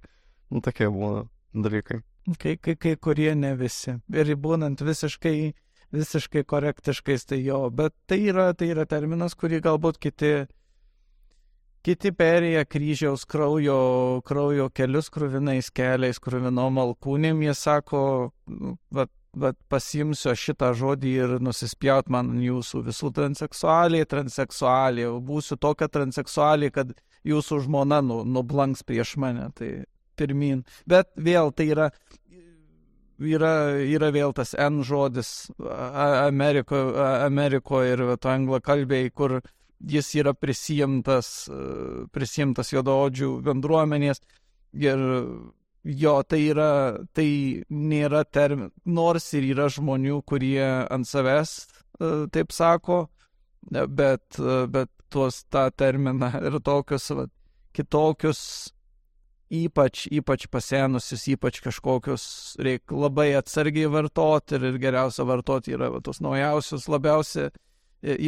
Nu, tokie būna dalykai. Kai, kai, kai kurie ne visi. Ir būnant visiškai, visiškai korektiškais, tai jo, bet tai yra, tai yra terminas, kurį galbūt kiti Kiti perėję kryžiaus kraujo, kraujo kelius krūvinais keliais, krūvinom alkūnėm, jie sako, nu, vat, vat pasimsiu šitą žodį ir nusispjaut man jūsų visų transseksualiai, transseksualiai, būsiu tokia transseksualiai, kad jūsų žmona nu, nublanks prieš mane, tai pirmin. Bet vėl tai yra, yra, yra vėl tas N žodis Amerikoje Ameriko ir to anglakalbėjai, kur jis yra prisijimtas, e, prisijimtas juodaodžių bendruomenės ir jo, tai yra, tai nėra termin, nors ir yra žmonių, kurie ant savęs e, taip sako, bet, e, bet tuos tą terminą ir tokius va, kitokius ypač, ypač pasenusius, ypač kažkokius reikia labai atsargiai vartoti ir, ir geriausia vartoti yra va, tos naujausius, labiausiai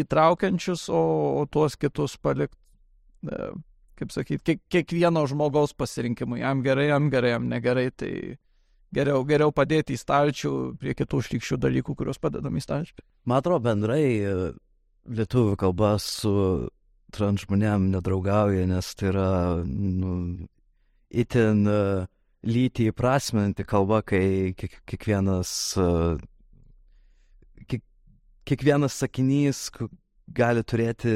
įtraukiančius, o, o tuos kitus palikti, e, kaip sakyti, kiek, kiekvieno žmogaus pasirinkimui. Jam gerai, jam gerai, jam negerai, tai geriau, geriau padėti į stalčių prie kitų šlikščių dalykų, kuriuos padedam į stalčių. Man atrodo, bendrai e, lietuvių kalba su trans žmonėm nedraugauja, nes tai yra nu, itin uh, lytį įprasminti kalba, kai kiekvienas uh, kiekvienas sakinys gali turėti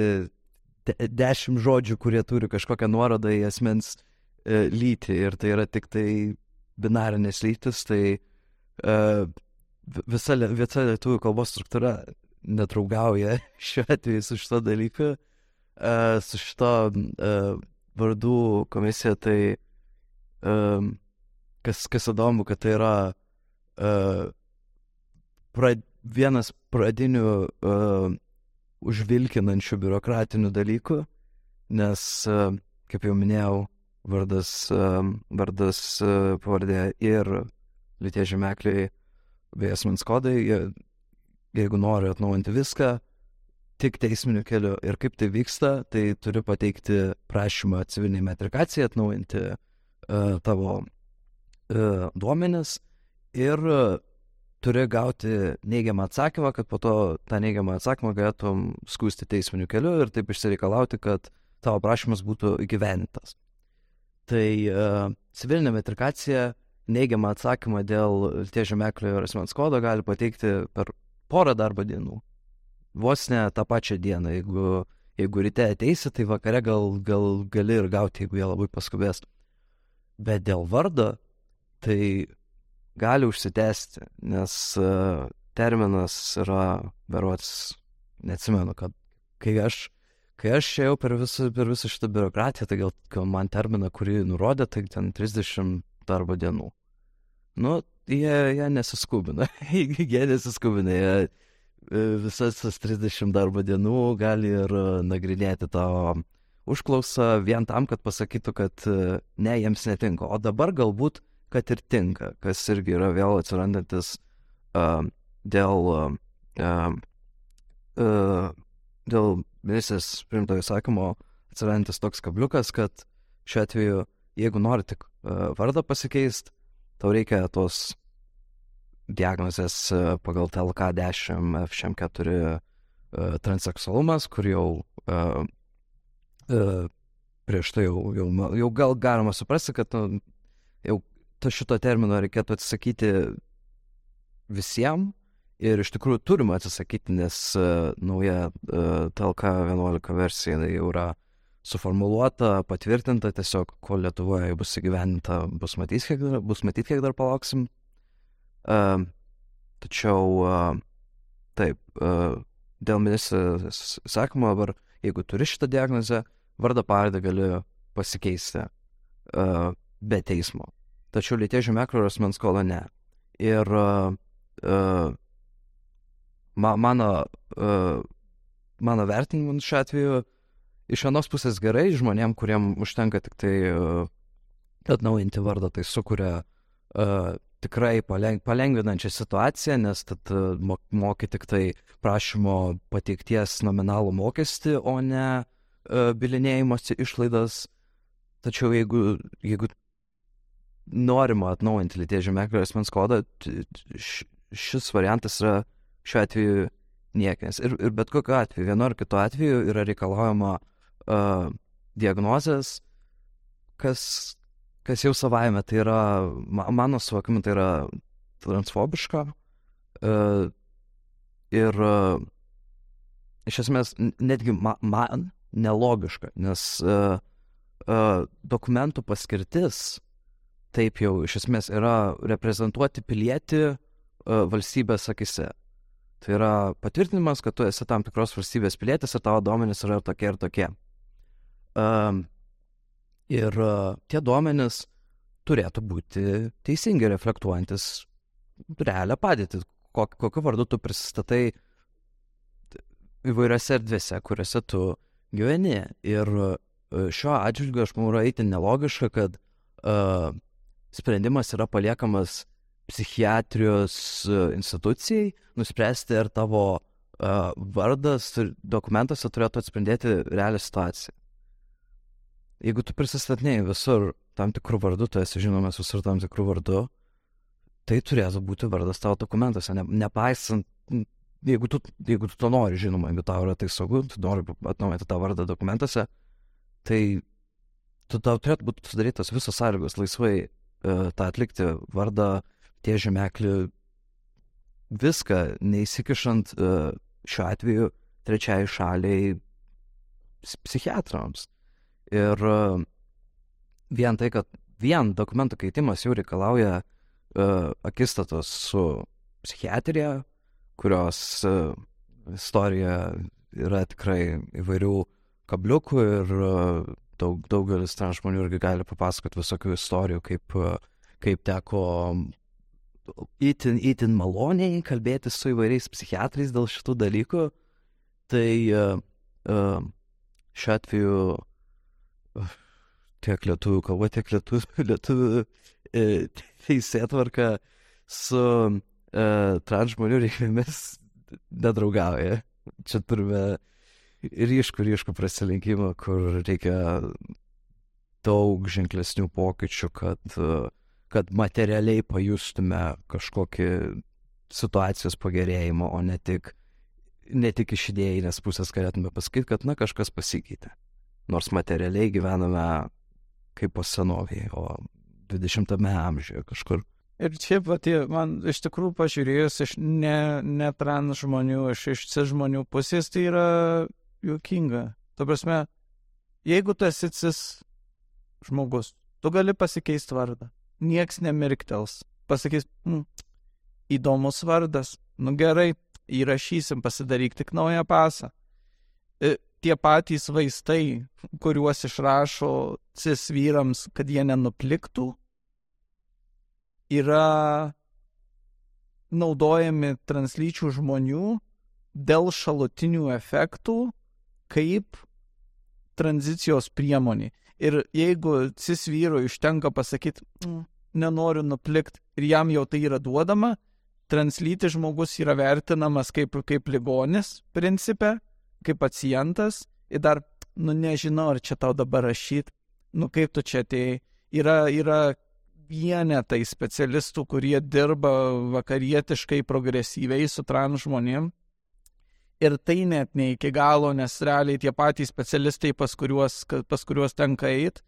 de dešimt žodžių, kurie turi kažkokią nuorodą į asmens e, lytį. Ir tai yra tik tai binarinės lytis, tai e, visa, visa lietuvių kalbos struktūra nedraugauja šiuo atveju su šito dalyku, e, su šito e, vardų komisija, tai e, kas, kas įdomu, kad tai yra e, pra, vienas pradinių uh, užvilkinančių biurokratinių dalykų, nes, uh, kaip jau minėjau, vardas, uh, vardas uh, pavardė ir lyties žemekliai bei asmens kodai, jie, jeigu nori atnaujinti viską, tik teisminiu keliu. Ir kaip tai vyksta, tai turi pateikti prašymą civiliniai metrikacijai atnaujinti uh, tavo uh, duomenis ir uh, turi gauti neigiamą atsakymą, kad po to tą neigiamą atsakymą galėtum skūsti teisminiu keliu ir taip išsireikalauti, kad tavo prašymas būtų įgyvenintas. Tai civilinė metrikacija neigiamą atsakymą dėl tie žemeklio ir asmens kodo gali pateikti per porą darbo dienų. Vos ne tą pačią dieną. Jeigu, jeigu ryte ateisi, tai vakare gal, gal gali ir gauti, jeigu jie labai paskubės. Bet dėl vardo, tai gali užsitęsti, nes uh, terminas yra, berots, neatsimenu, kad kai aš, kai aš ėjau per visą, per visą šitą biurokratiją, tai gal, gal man terminą, kurį nurodė, tai ten 30 darbo dienų. Nu, jie, jie nesiskubina, jie nesiskubina, jie e, visas tas 30 darbo dienų gali ir e, nagrinėti tavo užklausą vien tam, kad pasakytų, kad ne, jiems netinka. O dabar galbūt kad ir tinka, kas irgi yra vėl atsirandantis uh, dėl, uh, uh, dėl ministrės primto įsakymo atsirandantis toks kabliukas, kad šiuo atveju, jeigu nori tik uh, vardą pasikeisti, tau reikia tos diagnozės e, pagal TLK10 F4 transseksualumas, kur jau uh, uh, prieš tai jau, jau, jau gal galima suprasti, kad nu, jau to šito termino reikėtų atsisakyti visiems ir iš tikrųjų turime atsisakyti, nes uh, nauja uh, TLK 11 versija jau yra suformuoluota, patvirtinta, tiesiog kol Lietuvoje bus įgyveninta, bus matyti, kiek, dar, bus matyti, kiek dar palauksim. Uh, tačiau uh, taip, uh, dėl ministrės sakymo, dabar jeigu turi šitą diagnozę, vardą pavardę gali pasikeisti uh, be teismo. Tačiau lyties žemėklio ir asmens skola ne. Ir uh, uh, ma, mano, uh, mano vertinimu šiuo atveju iš vienos pusės gerai žmonėm, kuriem užtenka tik tai uh, atnaujinti vardą, tai sukuria uh, tikrai paleng, palengvinančią situaciją, nes tad uh, moki tik tai prašymo pateikties nominalų mokestį, o ne bilinėjimosi išlaidas. Tačiau jeigu, jeigu norima atnaujinti lyties žemeklio asmens kodą, šis variantas yra šiuo atveju niekinis. Ir, ir bet kokiu atveju, vienu ar kitu atveju yra reikalaujama uh, diagnozės, kas, kas jau savaime tai yra, mano suvokimu, tai yra transfobiška. Uh, ir uh, iš esmės netgi ma, man nelogiška, nes uh, uh, dokumentų paskirtis taip jau iš esmės yra reprezentuoti pilietį uh, valstybės akise. Tai yra patvirtinimas, kad tu esi tam tikros valstybės pilietis ir tavo duomenys yra tokie ir tokie. Um, ir uh, tie duomenys turėtų būti teisingai reflektuojantis realią padėtį, kok, kokiu vardu tu prisistatai įvairiose erdvėse, kuriuose tu gyveni. Ir uh, šiuo atžvilgiu aš manau yra įtin nelogiška, kad uh, sprendimas yra paliekamas psichiatrijos e, institucijai nuspręsti, ar tavo uh, vardas dokumentuose turėtų atspindėti realią situaciją. Jeigu tu prisistatinėjai visur tam tikrų vardų, tu esi žinomas visur tam tikrų vardų, tai turėtų būti vardas tavo dokumentuose, ne, nepaisant, jeigu tu, jeigu tu to nori, žinoma, jeigu tau yra tai saugu, tu nori atnaujinti tą vardą dokumentuose, tai tu tau turėtų būti sudarytos visos sąlygos laisvai uh, tą atlikti vardą tie žemeklį viską, neįsikišant uh, šiuo atveju trečiai šaliai psichiatrams. Ir uh, vien tai, kad vien dokumentų keitimas jau reikalauja uh, akistatos su psichiatrija, kurios uh, istorija yra tikrai įvairių kabliukų ir uh, daug, daugelis ten žmonių irgi gali papasakoti visokių istorijų, kaip, uh, kaip teko itin, itin maloniai kalbėti su įvairiais psichiatrais dėl šitų dalykų. Tai šiuo atveju tiek lietuvių kalba, tiek lietuvių, lietuvių teisėtvarka su uh, trans žmonių reikmėmis nedraugauja. Čia turime ryškų, ryškų prasilinkimą, kur reikia daug ženklesnių pokyčių, kad uh, kad materialiai pajustume kažkokį situacijos pagerėjimą, o ne tik, ne tik iš idėjinės pusės galėtume pasakyti, kad na kažkas pasikeitė. Nors materialiai gyvename kaip po senovėje, o 20-ame amžiuje kažkur. Ir čia pati, man iš tikrųjų pažiūrėjus iš ne, ne trans žmonių, iš iš cis žmonių pusės, tai yra juokinga. Tu prasme, jeigu tu esi cis žmogus, tu gali pasikeisti vardą nieks nemirktels. Pasakys, hm, įdomus vardas, nu gerai, įrašysim, pasidaryk tik naują pasą. E, tie patys vaistai, kuriuos išrašo cis vyrams, kad jie nenupliktų, yra naudojami translyčių žmonių dėl šalutinių efektų kaip tranzicijos priemonė. Ir jeigu cis vyrui užtenka pasakyti, mm, nenoriu nuplikti ir jam jau tai yra duodama, translyti žmogus yra vertinamas kaip, kaip ligonis, principė, kaip pacientas ir dar, nu nežinau, ar čia tau dabar rašyti, nu kaip tu čia atėjai. Yra, yra vienetai specialistų, kurie dirba vakarietiškai progresyviai su trans žmonėm. Ir tai net ne iki galo, nes realiai tie patys specialistai, pas kuriuos, pas kuriuos tenka eiti,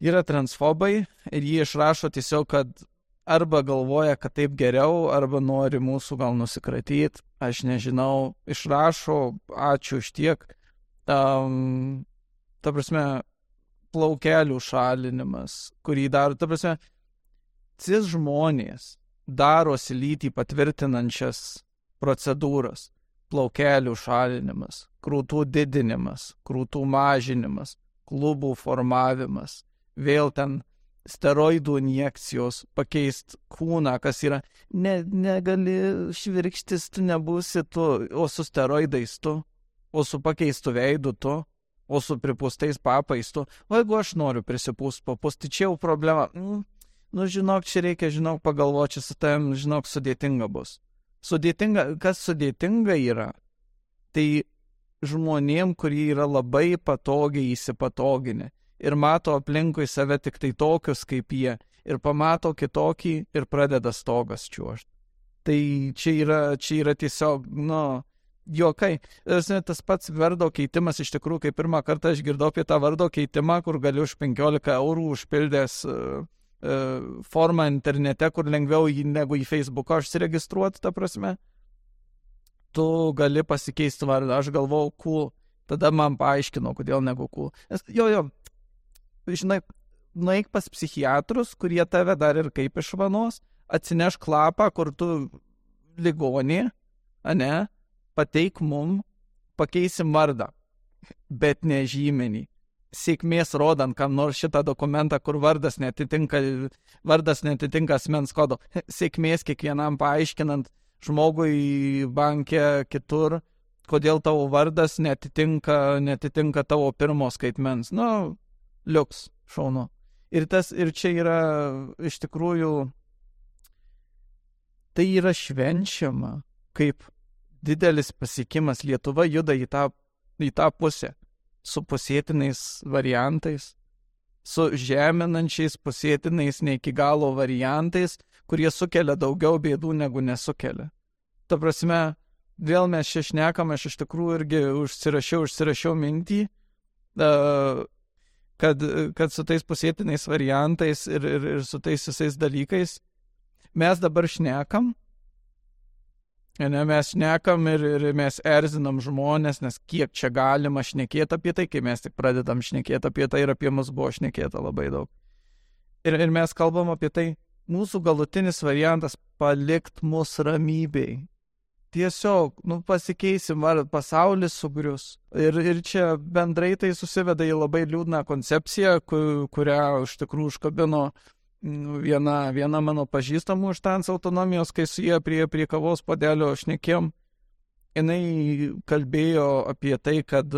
yra transfobai ir jie išrašo tiesiog, kad arba galvoja, kad taip geriau, arba nori mūsų gal nusikratyti, aš nežinau, išrašo, ačiū už tiek. Um, ta prasme, plaukelių šalinimas, kurį daro, ta prasme, cis žmonės darosi lytį patvirtinančias procedūras. Plaukelių šalinimas, krūtų didinimas, krūtų mažinimas, klubų formavimas, vėl ten steroidų injekcijos, pakeisti kūną, kas yra, ne, negali švirkštis, tu nebūsi tu, o su steroidais tu, o su pakeistu veidu tu, o su pripūstais papais tu, o jeigu aš noriu prisipūst papūst, tai čia jau problema. Mm, nu, žinok, čia reikia, žinok, pagalvoti, su tavim, žinok, sudėtinga bus. Sudėtinga, kas sudėtinga yra, tai žmonėm, kurie yra labai patogiai įsipatoginę ir mato aplinkui save tik tai tokius kaip jie ir pamato kitokį ir pradeda stogas čiuošti. Tai čia yra, čia yra tiesiog, nu, juokai. Tas pats vardo keitimas iš tikrųjų, kai pirmą kartą aš girdau apie tą vardo keitimą, kur galiu už 15 eurų užpildęs uh, uh, formą internete, kur lengviau jį negu į Facebooką užsiregistruoti, ta prasme. Tu gali pasikeisti vardą. Aš galvau, cool. Tada man paaiškino, kodėl negu cool. Nes, jo, jo, žinai, nueik pas psichiatrus, kurie tave dar ir kaip išvanos, atsineš klapą, kur tu ligonį, ane, pateik mum, pakeisim vardą, bet ne žymenį. Sėkmės rodant, kam nors šitą dokumentą, kur vardas netitinka, vardas netitinka asmens kodo. Sėkmės kiekvienam paaiškinant žmogui bankė kitur, kodėl tavo vardas netitinka, netitinka tavo pirmo skaitmens. Nu, liuks, šaunu. Ir, tas, ir čia yra iš tikrųjų, tai yra švenčiama kaip didelis pasiekimas. Lietuva juda į tą, į tą pusę su pusėtinais variantais, su žeminančiais pusėtinais ne iki galo variantais, kurie sukelia daugiau bėdų negu nesukelia. Ta prasme, vėl mes čia šnekam, aš iš tikrųjų irgi užsirašiau, užsirašiau mintį, kad, kad su tais pusėtinais variantais ir, ir, ir su tais visais dalykais mes dabar šnekam, Ne, mes šnekam ir, ir mes erzinam žmonės, nes kiek čia galima šnekėti apie tai, kai mes tik pradedam šnekėti apie tai ir apie mus buvo šnekėta labai daug. Ir, ir mes kalbam apie tai, mūsų galutinis variantas - palikt mus ramybei. Tiesiog, nu, pasikeisim, ar pasaulis sugrius. Ir, ir čia bendrai tai susiveda į labai liūdną koncepciją, kur, kurią iš tikrųjų užkabino Nu, viena, viena mano pažįstamų iš trans autonomijos, kai su jie prie, prie kavos padelio šnekėm, jinai kalbėjo apie tai, kad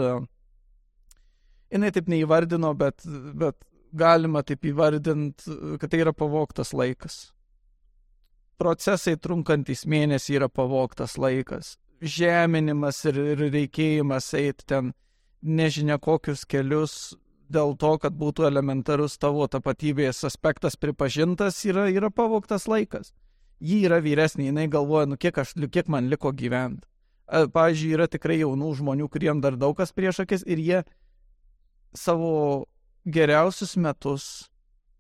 jinai taip neįvardino, bet, bet galima taip įvardinti, kad tai yra pavoktas laikas. Procesai trunkantis mėnesį yra pavoktas laikas. Žeminimas ir, ir reikėjimas eiti ten nežinia kokius kelius dėl to, kad būtų elementarus tavo tapatybės aspektas pripažintas, yra, yra pavoktas laikas. Ji yra vyresnė, jinai galvoja, nu kiek, aš, kiek man liko gyventi. Pavyzdžiui, yra tikrai jaunų žmonių, kuriem dar daug kas prieš akis ir jie savo geriausius metus,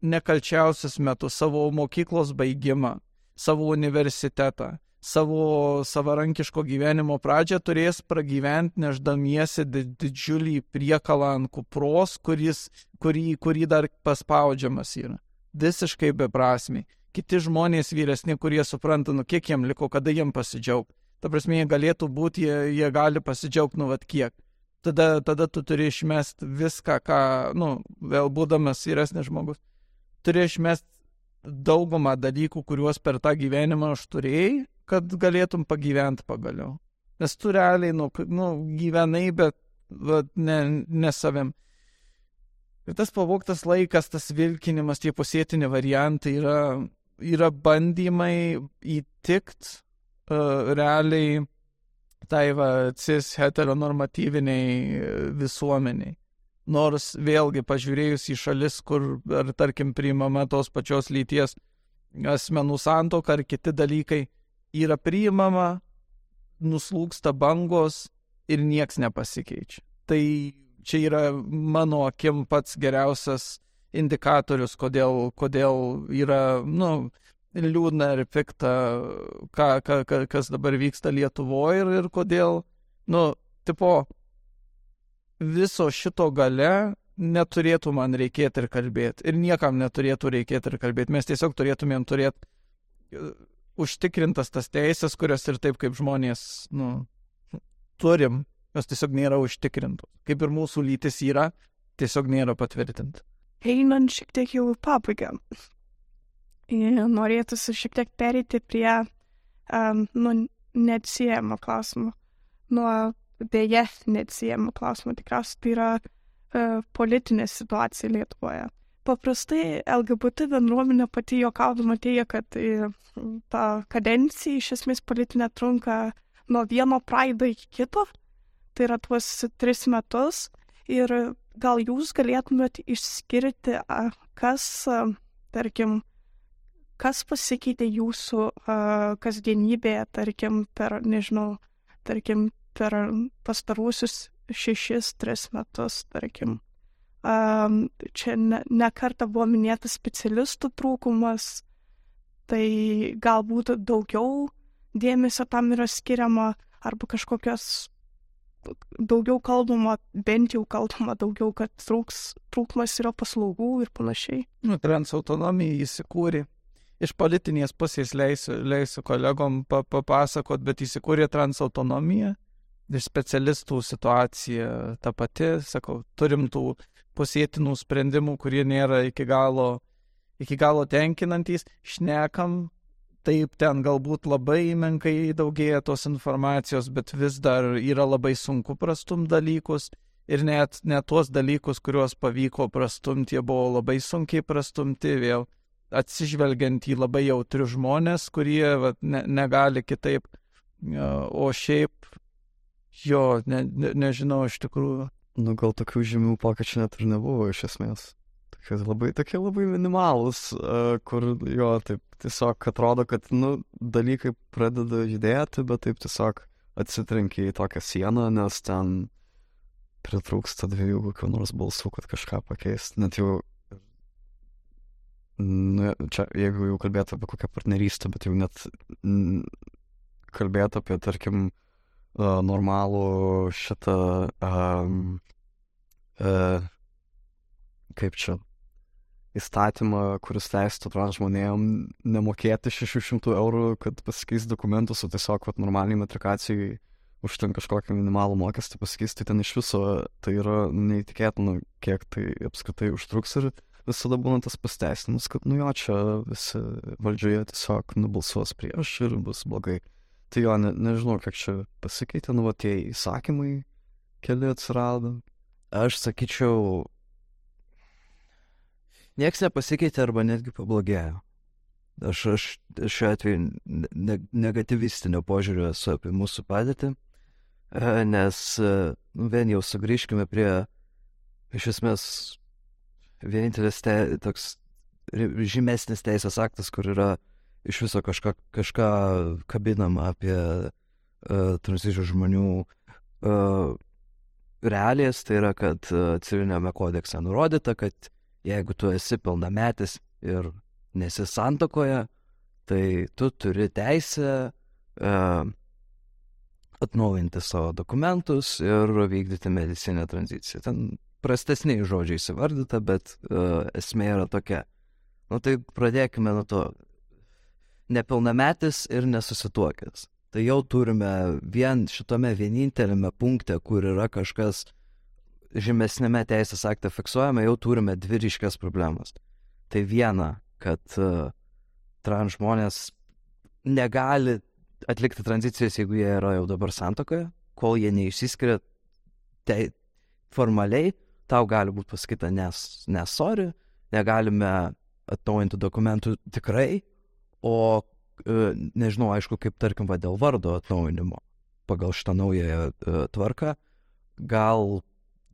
nekalčiausius metus, savo mokyklos baigimą, savo universitetą, savo savarankiško gyvenimo pradžią turės pragyventi neždamiesi didžiulį priekalą ant kupros, kuris, kurį, kurį dar paspaudžiamas yra. Visiškai beprasmiai. Kiti žmonės vyresni, kurie supranta, nu kiek jiem liko, kada jiem pasidžiaugti. Ta prasme, jie galėtų būti, jie, jie gali pasidžiaugti, nu vad kiek. Tada, tada tu turi išmesti viską, ką, nu, vėl būdamas vyresnis žmogus, turi išmesti daugumą dalykų, kuriuos per tą gyvenimą aš turėjai kad galėtum pagyventi pagaliau. Nes tu realiai, nu, nu gyvenai, bet va, ne, ne savim. Ir tas pavoktas laikas, tas vilkinimas, tie pusėtini variantai yra, yra bandymai įtikt uh, realiai tai va cis heteronormatyviniai visuomeniai. Nors vėlgi pažiūrėjus į šalis, kur, ar tarkim, priimama tos pačios lyties asmenų santoka ar kiti dalykai, yra priimama, nuslūksta bangos ir nieks nepasikeičia. Tai čia yra mano akim pats geriausias indikatorius, kodėl, kodėl yra, nu, liūdna ir pikta, ką, ką, kas dabar vyksta Lietuvoje ir, ir kodėl, nu, tipo, viso šito gale neturėtų man reikėti ir kalbėti. Ir niekam neturėtų reikėti ir kalbėti. Mes tiesiog turėtumėm turėti užtikrintas tas teisės, kurios ir taip kaip žmonės, nu, turim, jos tiesiog nėra užtikrintos. Kaip ir mūsų lytis yra, tiesiog nėra patvirtinta. Einant šiek tiek jau pabaigą. Norėtųsi šiek tiek perėti prie um, nu, neatsiejamo klausimo. Nuo dėje neatsiejamo klausimo tikriausiai tai yra uh, politinė situacija Lietuvoje. Paprastai LGBT bendruomenė pati juokaudama teigia, kad uh, ta kadencija iš esmės politinė trunka nuo vieno praido iki kito, tai yra tuos tris metus. Ir gal jūs galėtumėt išskirti, kas, tarkim, kas pasikeitė jūsų kasdienybėje, tarkim, per, nežinau, tarkim, per pastaruosius šešis, tris metus, tarkim. Čia ne, ne buvo minėtas specialistų trūkumas, tai galbūt daugiau dėmesio tam yra skiriama arba kažkokios daugiau kalbama, bent jau kalbama daugiau, kad trūks, trūkumas yra paslaugų ir panašiai. Nu, transautonomija įsikūrė. Iš politinės pusės leisiu, leisiu kolegom papasakot, bet įsikūrė transautonomija. Iš specialistų situacija ta pati, sakau, turim tų pusėtinų sprendimų, kurie nėra iki galo, iki galo tenkinantys, šnekam taip ten galbūt labai menkai daugėja tos informacijos, bet vis dar yra labai sunku prastum dalykus ir net, net tuos dalykus, kuriuos pavyko prastumti, jie buvo labai sunkiai prastumti vėl atsižvelgiant į labai jautrius žmonės, kurie va, ne, negali kitaip, o šiaip jo, ne, ne, nežinau iš tikrųjų. Nu, gal tokių žymių pokyčių net ir nebuvo iš esmės kad labai tokie labai minimalūs, uh, kur jo taip tiesiog atrodo, kad, nu, dalykai pradeda judėti, bet taip tiesiog atsitrenkia į tokią sieną, nes ten pritrūksta dviejų kokių nors balsų, kad kažką pakeisti. Net jau, nu, čia, jeigu jau kalbėtų apie kokią partnerystę, bet jau net kalbėtų apie, tarkim, uh, normalų šitą, um, uh, kaip čia, įstatymą, kuris leistų trans žmonėm nemokėti 600 eurų, kad pasikeis dokumentus, o tiesiog vat, normaliai metrikacijai už ten kažkokį minimalų mokestį pasikeisti, tai ten iš viso tai yra neįtikėtina, kiek tai apskritai užtruks ir visada būna tas pasteisinimas, kad nu jo, čia visi valdžioje tiesiog nubalsuos prieš ir bus blogai. Tai jo, ne, nežinau, kiek čia pasikeitė, nu va tie įsakymai keli atsirado. Aš sakyčiau, Niekas nepasikeitė arba netgi pablogėjo. Aš, aš šiuo atveju ne, negativistinio požiūrio esu apie mūsų padėtį, e, nes, e, nu, vien jau sugrįžkime prie, iš esmės, vienintelis te, toks žymesnis teisės aktas, kur yra iš viso kažką, kažką kabinama apie uh, transicijų žmonių uh, realijas, tai yra, kad uh, civilinėme kodekse nurodyta, kad jeigu tu esi pilnametis ir nesi santokoje, tai tu turi teisę uh, atnaujinti savo dokumentus ir vykdyti medicinę tranziciją. Ten prastesniai žodžiai įsivardyta, bet uh, esmė yra tokia. Nu tai pradėkime nuo to. Nepilnametis ir nesusituokęs. Tai jau turime vien šitame vienintelėme punkte, kur yra kažkas žemesnėme teisės akte fiksuojame, jau turime dvi ryškias problemas. Tai viena, kad uh, trans žmonės negali atlikti tranzicijas, jeigu jie yra jau dabar santokoje, kol jie neišsiskiria tai formaliai, tau gali būti pasakyta, nes, nes sorry, negalime atnaujinti dokumentų tikrai, o uh, nežinau, aišku, kaip tarkim, va, dėl vardo atnaujinimo pagal šitą naują uh, tvarką, gal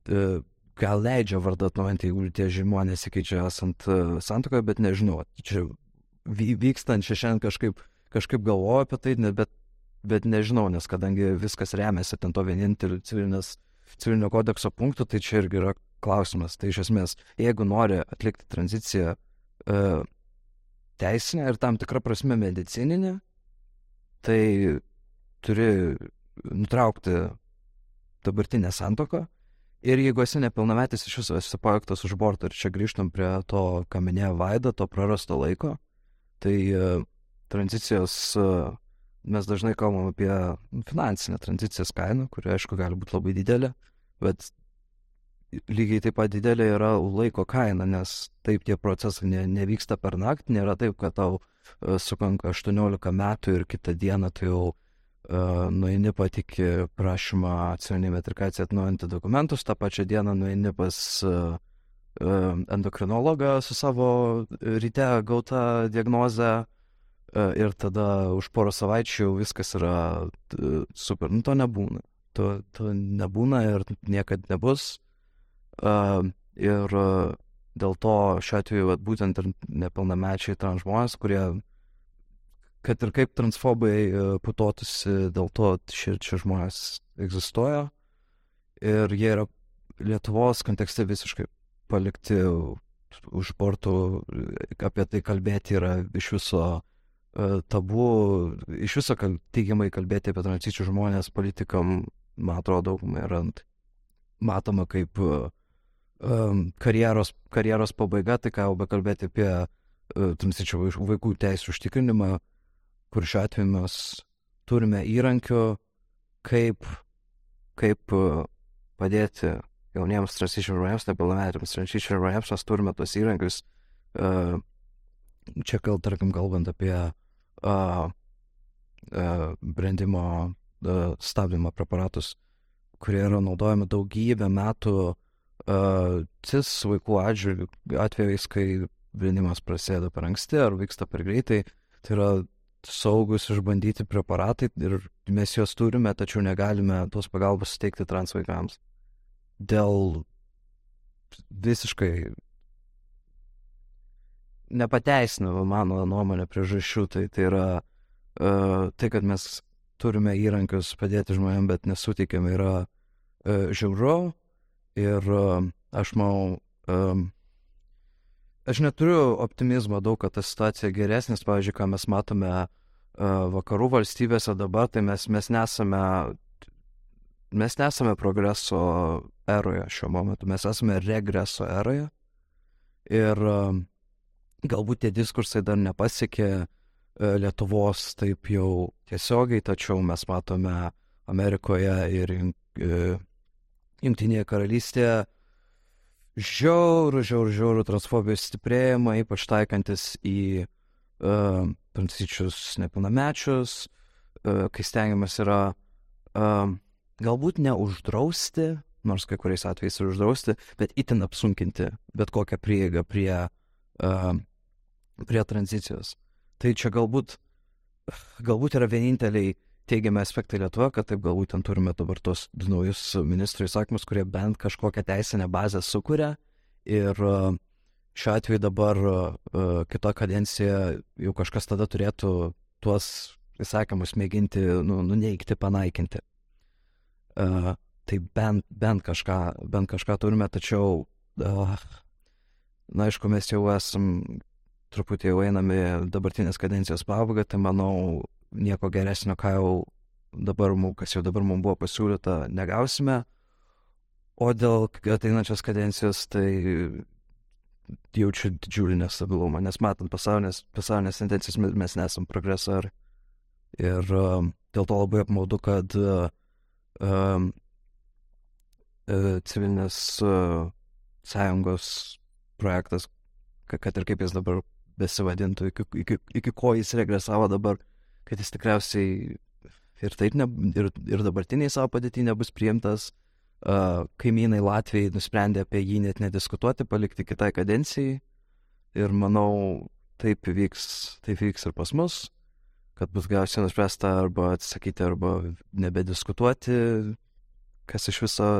E, gal leidžia vardą atnaujinti, jeigu tie žmonės įkeičia esant santokoje, bet nežinau, čia vykstant čia šiandien kažkaip, kažkaip galvoju apie tai, bet, bet nežinau, nes kadangi viskas remiasi ten to vieninteliu civilinio kodekso punktu, tai čia irgi yra klausimas. Tai iš esmės, jeigu nori atlikti tranziciją uh, teisinę ir tam tikrą prasme medicininę, tai turi nutraukti dabartinę santoką. Ir jeigu esi nepilnametis, iš viso esi pajaktas už borto ir čia grįžtam prie to, ką minėjo Vaida, to prarasto laiko, tai uh, tranzicijos uh, mes dažnai kalbam apie finansinę tranzicijos kainą, kuri aišku gali būti labai didelė, bet lygiai taip pat didelė yra laiko kaina, nes taip tie procesai ne, nevyksta per naktį, nėra taip, kad tau uh, sukanka 18 metų ir kitą dieną tu jau uh, nueini patikį prašymą civilinį metrikaciją atnaujinti dokumentus, tą pačią dieną nueini pas uh, endokrinologą su savo ryte gauta diagnoze uh, ir tada už porą savaičių viskas yra super. Nu, to nebūna. To, to nebūna ir niekad nebus. Ir uh, dėl to šiuo atveju vat, būtent ir nepilnamečiai trans žmonės, kurie, kad ir kaip transfobai uh, putotųsi, dėl to šie, šie žmonės egzistuoja. Ir jie yra Lietuvos kontekste visiškai palikti už bortų, apie tai kalbėti yra iš viso uh, tabu, iš viso kal, teigiamai kalbėti apie transičių žmonės politikam, man atrodo, yra matoma kaip uh, um, karjeros, karjeros pabaiga, tai ką jau bekalbėti apie uh, tamsičių vaikų teisų užtikrinimą, kur šiuo atveju mes turime įrankių, kaip, kaip uh, padėti jauniems transičių žmonėms, nepilnametėms transičių žmonėms, mes turime tos įrankius. Uh, čia gal, tarkim, kalbant apie uh, uh, brandimo uh, stabdymo preparatus, kurie yra naudojami daugybę metų uh, cis vaikų atžvilgių atvejais, kai brendimas prasideda per anksti ar vyksta per greitai, tai yra saugus išbandyti preparatai ir mes juos turime, tačiau negalime tos pagalbos suteikti trans vaikams. Dėl visiškai nepateisinamų mano nuomonė priežasčių, tai tai yra uh, tai, kad mes turime įrankius padėti žmonėm, bet nesuteikėme, yra uh, žiauru, Ir aš manau, um, aš neturiu optimizmo daug, kad ta situacija geresnės, pavyzdžiui, ką mes matome uh, vakarų valstybėse dabar, tai mes, mes nesame, mes nesame progreso eroje šiuo momentu, mes esame regreso eroje. Ir galbūt tie diskursai dar nepasiekė Lietuvos taip jau tiesiogiai, tačiau mes matome Amerikoje ir Junktinėje karalystėje žiaurų, žiaurų, žiaurų transfobijos stiprėjimą, ypač taikantis į uh, transičius nepilnamečius, uh, kai stengiamas yra uh, galbūt neuždrausti, nors kai kuriais atvejais ir uždrausti, bet itin apsunkinti bet kokią prieigą prie, uh, prie tranzicijos. Tai čia galbūt, galbūt yra vieninteliai teigiami aspektai Lietuvoje, kad taip galbūt ten turime dabar tos naujus ministrų įsakymus, kurie bent kažkokią teisinę bazę sukuria. Ir e, šiuo atveju dabar uh, kita kadencija jau kažkas tada turėtų tuos įsakymus mėginti nu, nuneikti, panaikinti. Uh, tai bent, bent, kažką, bent kažką turime, tačiau, uh, na aišku, mes jau esam truputį jau einame dabartinės kadencijos pabaigą, tai manau, nieko geresnio, ką jau dabar, kas jau dabar mums buvo pasiūlyta, negausime. O dėl ateinančios kadencijos, tai jaučiu didžiulį nestabilumą, nes matant pasaulinės, pasaulinės tendencijas mes nesam progresorai. Ir uh, dėl to labai apmaudu, kad uh, uh, civilinės uh, sąjungos projektas, kad ir kaip jis dabar besivadintų, iki, iki, iki ko jis regresavo dabar, kad jis tikriausiai ir taip ne, ir, ir dabartiniai savo padėtį nebus priimtas. Uh, kaimynai Latvijai nusprendė apie jį net nediskutuoti, palikti kitai kadencijai. Ir manau, taip vyks, taip vyks ir pas mus, kad bus gausiai nuspręsta arba atsisakyti, arba nebediskutuoti, kas iš viso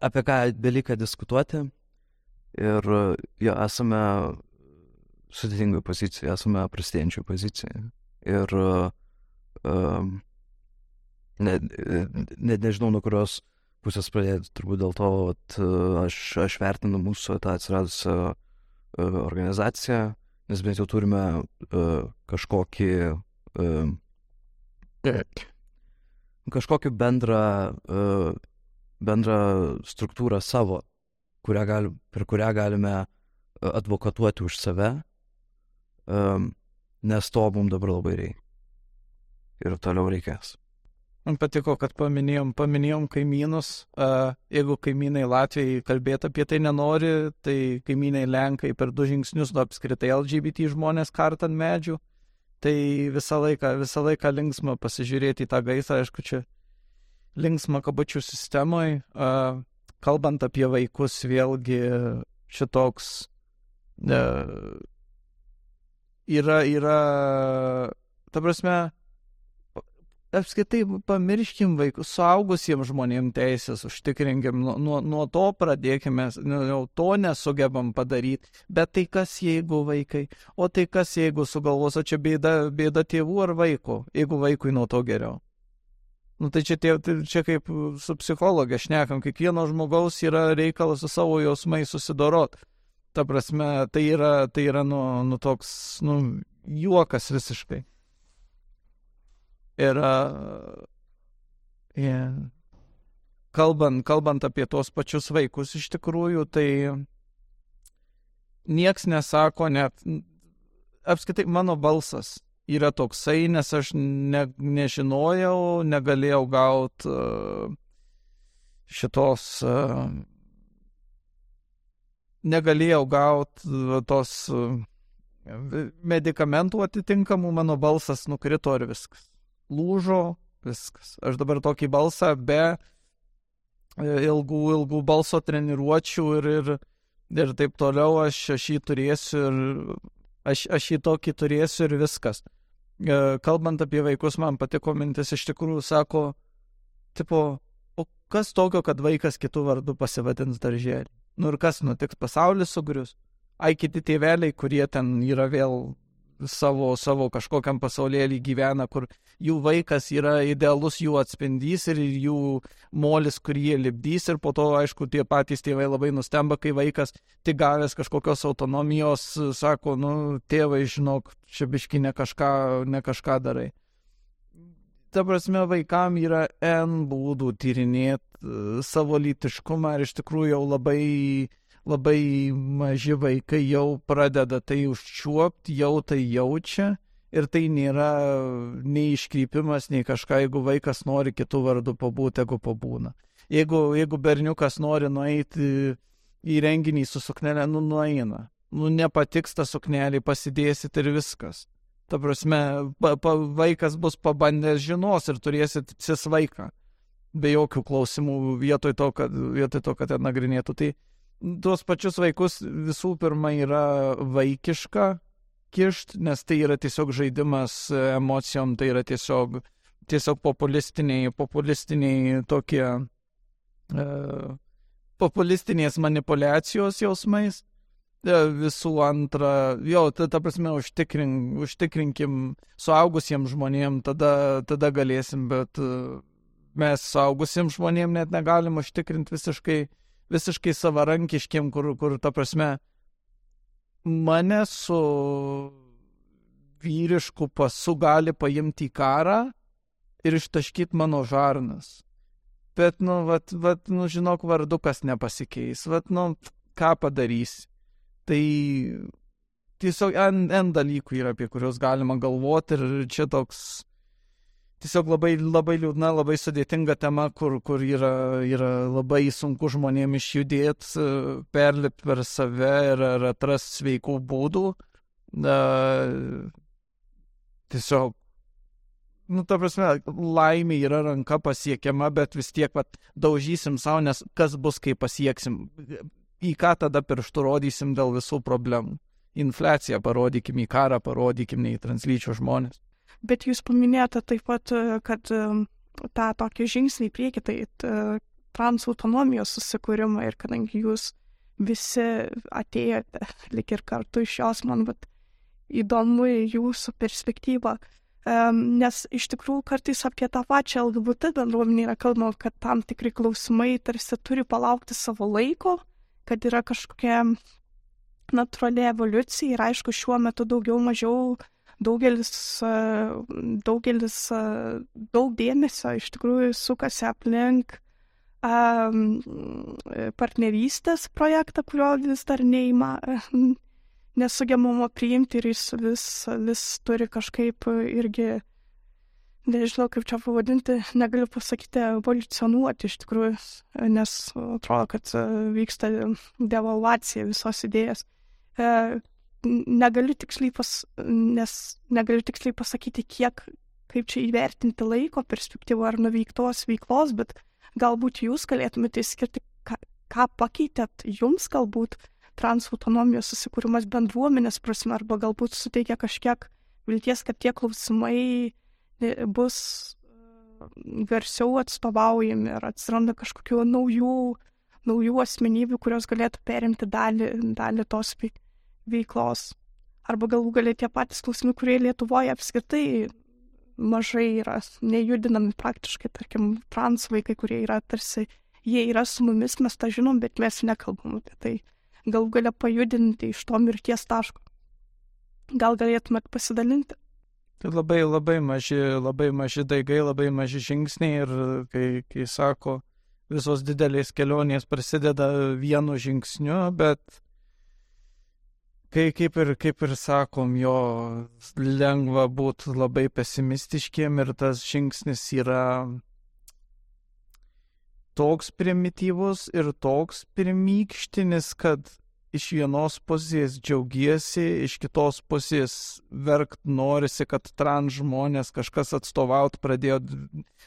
apie ką belieka diskutuoti. Ir jo, esame sudėtingoje pozicijoje, esame prastėjančioje pozicijoje. Ir uh, net ne, nežinau, nuo kurios pusės pradėti, turbūt dėl to, kad aš, aš vertinu mūsų tą atsiradusią uh, organizaciją, nes bent jau turime uh, kažkokį uh, kažkokį bendrą, uh, bendrą struktūrą savo, kurią gal, per kurią galime advokatuoti už save, um, nes to mums dabar labai reikia. Ir toliau reikės. Man patiko, kad paminėjom, paminėjom kaimynus. Uh, jeigu kaimynai Latvijai kalbėti apie tai nenori, tai kaimynai Lenkai per du žingsnius nuo apskritai LGBT žmonės kart ant medžių. Tai visą laiką, visą laiką linksma pasižiūrėti į tą gaisrą, aišku, čia linksma kabučių sistemoje. Uh, kalbant apie vaikus, vėlgi šitoks uh, yra, yra, ta prasme, apskaitai pamirškim vaikus, suaugusiems žmonėms teisės, užtikrinkim, nuo, nuo, nuo to pradėkime, jau to nesugebam padaryti, bet tai kas jeigu vaikai, o tai kas jeigu sugalvos, o čia bėda, bėda tėvų ar vaiko, jeigu vaikui nuo to geriau. Nu, tai čia, tie, tai čia kaip su psichologė šnekam, kiekvieno žmogaus yra reikalas su savo jausmais susidorot. Ta prasme, tai yra, tai yra nu, nu toks, nu, juokas visiškai. Ir yeah. kalbant, kalbant apie tos pačius vaikus iš tikrųjų, tai nieks nesako net, apskaitai mano balsas yra toksai, nes aš ne, nežinojau, negalėjau gauti šitos, negalėjau gauti tos uh, medikamentų atitinkamų, mano balsas nukrito ir viskas lūžo, viskas. Aš dabar tokį balsą be e, ilgų, ilgų balso treniruočių ir, ir, ir taip toliau aš, aš jį turėsiu ir aš, aš jį tokį turėsiu ir viskas. E, kalbant apie vaikus, man patiko mintis iš tikrųjų, sako, tipo, o kas tokio, kad vaikas kitų vardų pasivadins darželį? Nu ir kas nutiks, pasaulis sugrius? Ai, kiti tėveliai, kurie ten yra vėl savo, savo kažkokiam pasaulėlį gyvena, kur jų vaikas yra idealus jų atspindys ir jų molis, kurį jie lipdys ir po to, aišku, tie patys tėvai labai nustemba, kai vaikas tik gavęs kažkokios autonomijos sako, nu, tėvai, žinok, čia biški ne kažką, ne kažką darai. Ta prasme, vaikam yra N būdų tyrinėti savo lytiškumą ir iš tikrųjų jau labai labai maži vaikai jau pradeda tai užčiuopti, jau tai jaučia ir tai nėra nei iškrypimas, nei kažką, jeigu vaikas nori kitų vardų pabūti, jeigu pabūna. Jeigu, jeigu berniukas nori nueiti į renginį su suknelė, nu nueina. Nu nepatiks tą suknelį, pasidėsit ir viskas. Ta prasme, pa, pa, vaikas bus pabandęs žinos ir turėsit cis vaiką. Be jokių klausimų vietoj to, kad, vietoj to, kad ten nagrinėtų. Tai tuos pačius vaikus visų pirma yra vaikiška kišt, nes tai yra tiesiog žaidimas emocijom, tai yra tiesiog, tiesiog populistiniai, populistiniai tokie, e, populistinės manipulacijos jausmais. E, visų antra, jo, ta, ta prasme, užtikrink, užtikrinkim suaugusiems žmonėms, tada, tada galėsim, bet e, mes suaugusiems žmonėms net negalim užtikrinti visiškai visiškai savarankiškiem, kur, kur ta prasme, mane su vyrišku pasu gali paimti į karą ir ištaškyti mano žarnas. Bet, nu, vat, vat, nu, žinok, vardukas nepasikeis. Vat, nu, ką padarys. Tai tiesiog N, N dalykų yra, apie kuriuos galima galvoti ir čia toks tiesiog labai, labai liūdna, labai sudėtinga tema, kur, kur yra, yra labai sunku žmonėms išjudėti, perlipti per save ir, ir atrasti sveikų būdų. Na, tiesiog, nu, ta prasme, laimė yra ranka pasiekiama, bet vis tiek, pat, daužysim savo, nes kas bus, kai pasieksim, į ką tada pirštų rodysim dėl visų problemų. Infliaciją parodykim, į karą parodykim, ne į translyčių žmonės. Bet jūs paminėjote taip pat, kad tą tokį žingsnį į priekį, tai trans autonomijos susikūrimą ir kadangi jūs visi atėjote lik ir kartu iš jos, man vat, įdomu jūsų perspektyva, nes iš tikrųjų kartais apie tą pačią LGBT bendruomenę yra kalbama, kad tam tikri klausimai tarsi turi palaukti savo laiko, kad yra kažkokia natūrali evoliucija ir aišku šiuo metu daugiau mažiau daugelis, daugelis daug dėmesio iš tikrųjų sukasi aplink um, partnerystės projektą, kurio vis dar neįma, nesugebama priimti ir jis vis, vis turi kažkaip irgi, nežinau kaip čia pavadinti, negaliu pasakyti evoliucionuoti iš tikrųjų, nes atrodo, kad vyksta devalvacija visos idėjas. Negaliu tiksliai, pas, nes negaliu tiksliai pasakyti, kiek, kaip čia įvertinti laiko perspektyvą ar nuveiktos veiklos, bet Galbūt jūs galėtumėte išskirti, ką, ką pakeitėt jums galbūt trans autonomijos susikūrimas bendruomenės prasme, arba galbūt suteikia kažkiek vilties, kad tie klausimai e, bus e, garsiau atstovaujami ir atsiranda kažkokių naujų, naujų asmenybių, kurios galėtų perimti dalį, dalį tos veiklos. Arba galų galia tie patys klausimai, kurie Lietuvoje apskritai mažai yra nejudinami praktiškai, tarkim, trans vaikai, kurie yra tarsi, jie yra su mumis, mes tą žinom, bet mes nekalbam apie tai. Galų galia pajudinti iš to mirties taško. Gal galėtumėt pasidalinti? Tai labai, labai maži, labai maži daigai, labai maži žingsniai ir kai, kai sako, visos didelės kelionės prasideda vienu žingsniu, bet kai kaip ir, kaip ir sakom, jo lengva būti labai pesimistiškiem ir tas žingsnis yra toks primityvus ir toks pirmykštinis, kad iš vienos pusės džiaugiesi, iš kitos pusės verkt norisi, kad trans žmonės kažkas atstovaut pradėjo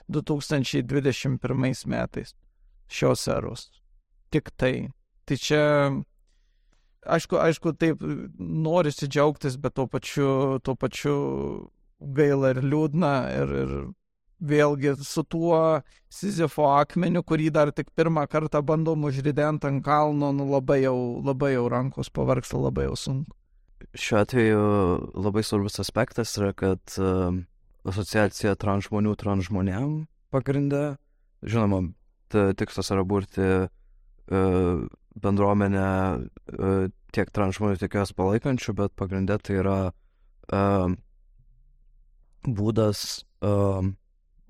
2021 metais šios eros. Tik tai. Tai čia aišku, aišku, taip norisi džiaugtis, bet tuo pačiu, tuo pačiu gaila ir liūdna ir, ir vėlgi su tuo Sizifo akmeniu, kurį dar tik pirmą kartą bandom užridenti ant kalno, nu, labai, jau, labai jau rankos pavargsta, labai jau sunku. Šiuo atveju labai svarbus aspektas yra, kad uh, asociacija trans žmonių trans žmonėm pagrindė, žinoma, tikslas yra būrti uh, bendruomenę e, tiek trans žmonių, tiek jos palaikančių, bet pagrindė tai yra uh, būdas uh,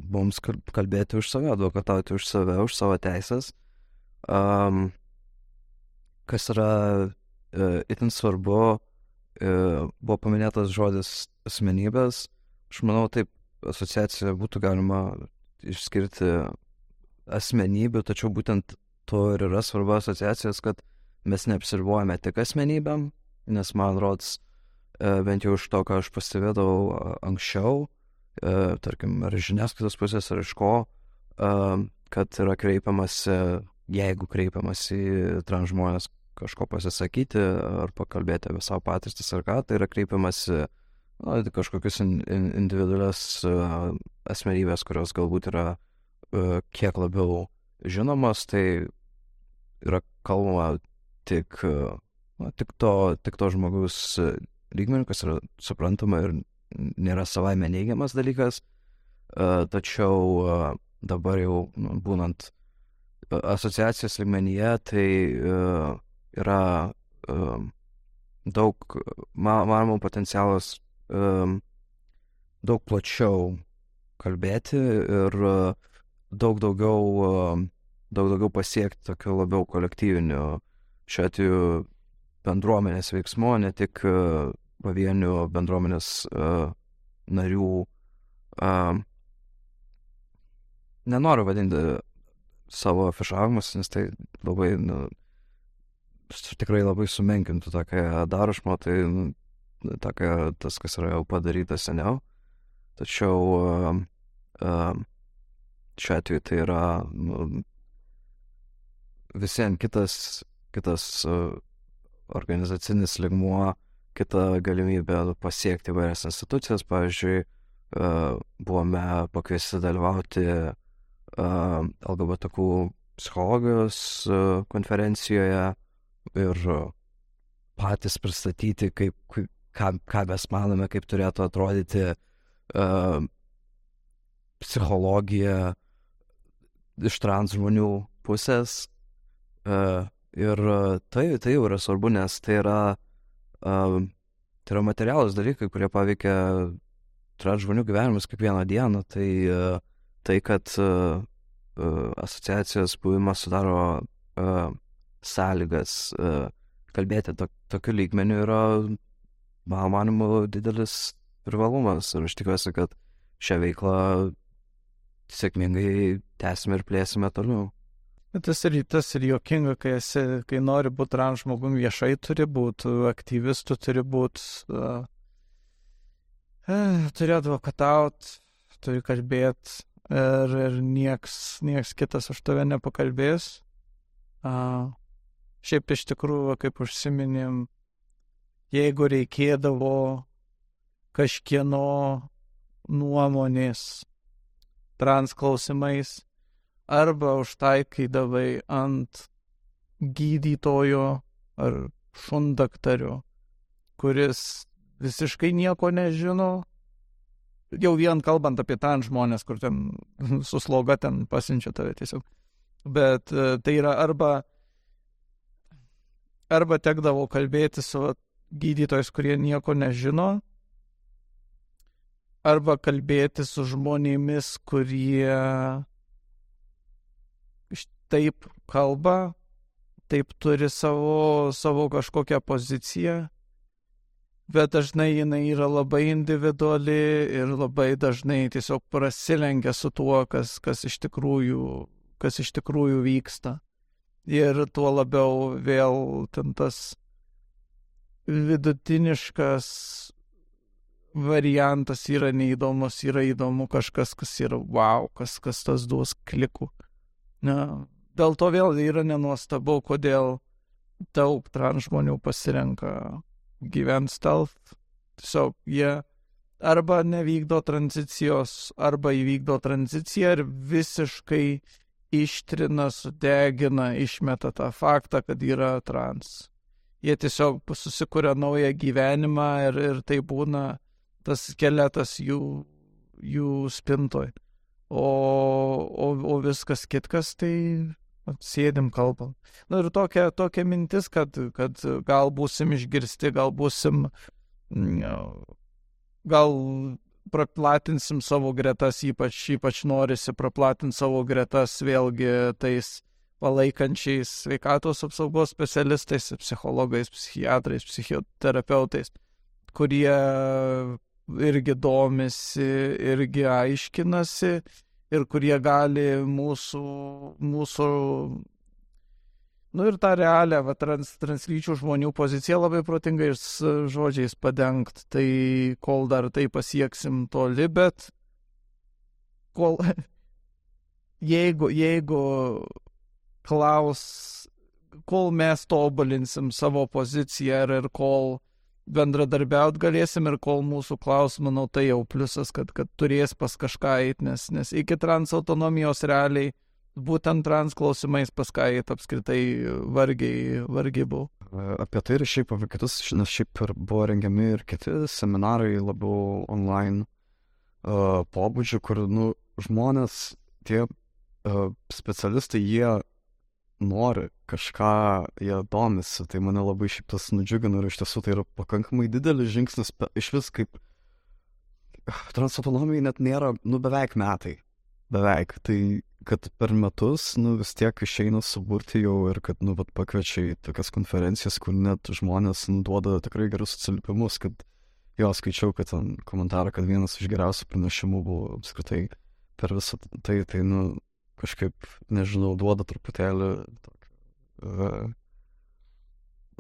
mums kalbėti už save, advokatauti už save, už savo teisės, um, kas yra uh, itin svarbu, uh, buvo paminėtas žodis asmenybės, aš manau, taip asociaciją būtų galima išskirti asmenybių, tačiau būtent to ir yra svarbu asociacijos, kad mes neapsiribuojame tik asmenybėm, nes man rods, e, bent jau iš to, ką aš pastebėdavau anksčiau, e, tarkim, ar žiniasklaidos pusės, ar iš ko, e, kad yra kreipiamasi, jeigu kreipiamasi į trans žmonės kažko pasisakyti ar pakalbėti apie savo patirtis ar ką, tai yra kreipiamasi na, kažkokius in, in, individualias uh, asmenybės, kurios galbūt yra uh, kiek labiau žinomas, tai yra kalbama tik, na, tik, to, tik to žmogaus lygmenių, kas yra suprantama ir nėra savaime neigiamas dalykas, tačiau dabar jau nu, būnant asociacijos lygmenyje, tai yra daug, manoma, potencialas daug plačiau kalbėti ir daug daugiau daug daugiau pasiekti tokiu labiau kolektyviniu, šiuo atveju bendruomenės veiksmu, ne tik pavienių bendruomenės uh, narių. Uh, nenoriu vadinti savo afišavimus, nes tai labai, nu, tikrai labai sumenkintų tokią darušmą, tai nu, tokia, tas, kas yra jau padaryta seniau. Tačiau uh, uh, šiuo atveju tai yra nu, visiems kitas, kitas uh, organizacinis ligmuo, kita galimybė pasiekti įvairias institucijas. Pavyzdžiui, uh, buvome pakviesti dalyvauti uh, LGBTQ psichologijos e, konferencijoje ir e, patys pristatyti, kaip, ką, ką mes manome, kaip turėtų atrodyti uh, psichologija iš trans žmonių pusės. Uh, ir tai, tai jau yra svarbu, nes tai yra, uh, tai yra materialus dalykai, kurie paveikia trans žmonių gyvenimus kiekvieną dieną. Tai, uh, tai kad uh, uh, asociacijos buvimas sudaro uh, sąlygas uh, kalbėti to, tokiu lygmeniu yra, mano manimu, didelis privalumas. Ir aš tikiuosi, kad šią veiklą sėkmingai tęsime ir plėsime toliau. Bet tas ir, tas ir jokinga, kai, esi, kai nori būti trans žmogum viešai, turi būti aktyvistų, turi būti, uh, uh, turi advokatauti, turi kalbėti ir, ir nieks, nieks kitas už tave nepakalbės. Uh, šiaip iš tikrųjų, kaip užsiminėm, jeigu reikėdavo kažkieno nuomonės trans klausimais, arba užtaikydavai ant gydytojo ar šundaktario, kuris visiškai nieko nežino, jau vien kalbant apie ten žmonės, kur ten su sloga ten pasiunčia tave tiesiog. Bet e, tai yra arba, arba tekdavo kalbėti su gydytojais, kurie nieko nežino, arba kalbėti su žmonėmis, kurie taip kalba, taip turi savo, savo kažkokią poziciją, bet dažnai jinai yra labai individuali ir labai dažnai tiesiog prasilenkia su tuo, kas, kas, iš, tikrųjų, kas iš tikrųjų vyksta. Ir tuo labiau vėl ten tas vidutiniškas variantas yra neįdomus, yra įdomu kažkas, kas yra wow, kas, kas tas duos klikų. Na, dėl to vėl yra nenuostabu, kodėl daug trans žmonių pasirenka gyventi stealth. Tiesiog jie arba nevykdo tranzicijos, arba įvykdo tranziciją ir visiškai ištrina, sudegina, išmeta tą faktą, kad yra trans. Jie tiesiog susikuria naują gyvenimą ir, ir tai būna tas skeletas jų, jų spintoj. O, o, o viskas kitkas tai sėdim kalbam. Na ir tokia, tokia mintis, kad, kad gal būsim išgirsti, gal būsim, gal praplatinsim savo gretas, ypač, ypač norisi praplatinti savo gretas vėlgi tais palaikančiais sveikatos apsaugos specialistais, psichologais, psichiatrais, psichoterapeutais, kurie irgi domisi, irgi aiškinasi ir kurie gali mūsų, mūsų nu ir tą realią, va, trans, translyčių žmonių poziciją labai protingais žodžiais padengti. Tai kol dar tai pasieksim toli, bet kol, jeigu, jeigu klaus, kol mes tobulinsim savo poziciją ir, ir kol bendradarbiaut galėsim ir kol mūsų klaus, manau, tai jau pliusas, kad, kad turės pas kažką eiti, nes, nes iki trans autonomijos realiai būtent trans klausimais pas ką eiti apskritai vargiai, vargiai buvo. Apie tai ir šiaip apie kitus, nes šiaip ir buvo rengiami ir kiti seminarai labiau online uh, pobūdžių, kur, nu, žmonės, tie uh, specialistai, jie nori kažką, jie domisi, tai mane labai šiaip tas nudžiugino ir iš tiesų tai yra pakankamai didelis žingsnis iš vis kaip transautonomijai net nėra, nu beveik metai, beveik, tai kad per metus, nu vis tiek išeina suburti jau ir kad, nu, vat pakviečia į tokias konferencijas, kur net žmonės nu, duoda tikrai gerus atsiliepimus, kad jo skaičiau, kad ten komentarą, kad vienas iš geriausių pranešimų buvo apskritai per visą tai, tai, nu, kažkaip, nežinau, duoda truputėlį tokį, uh,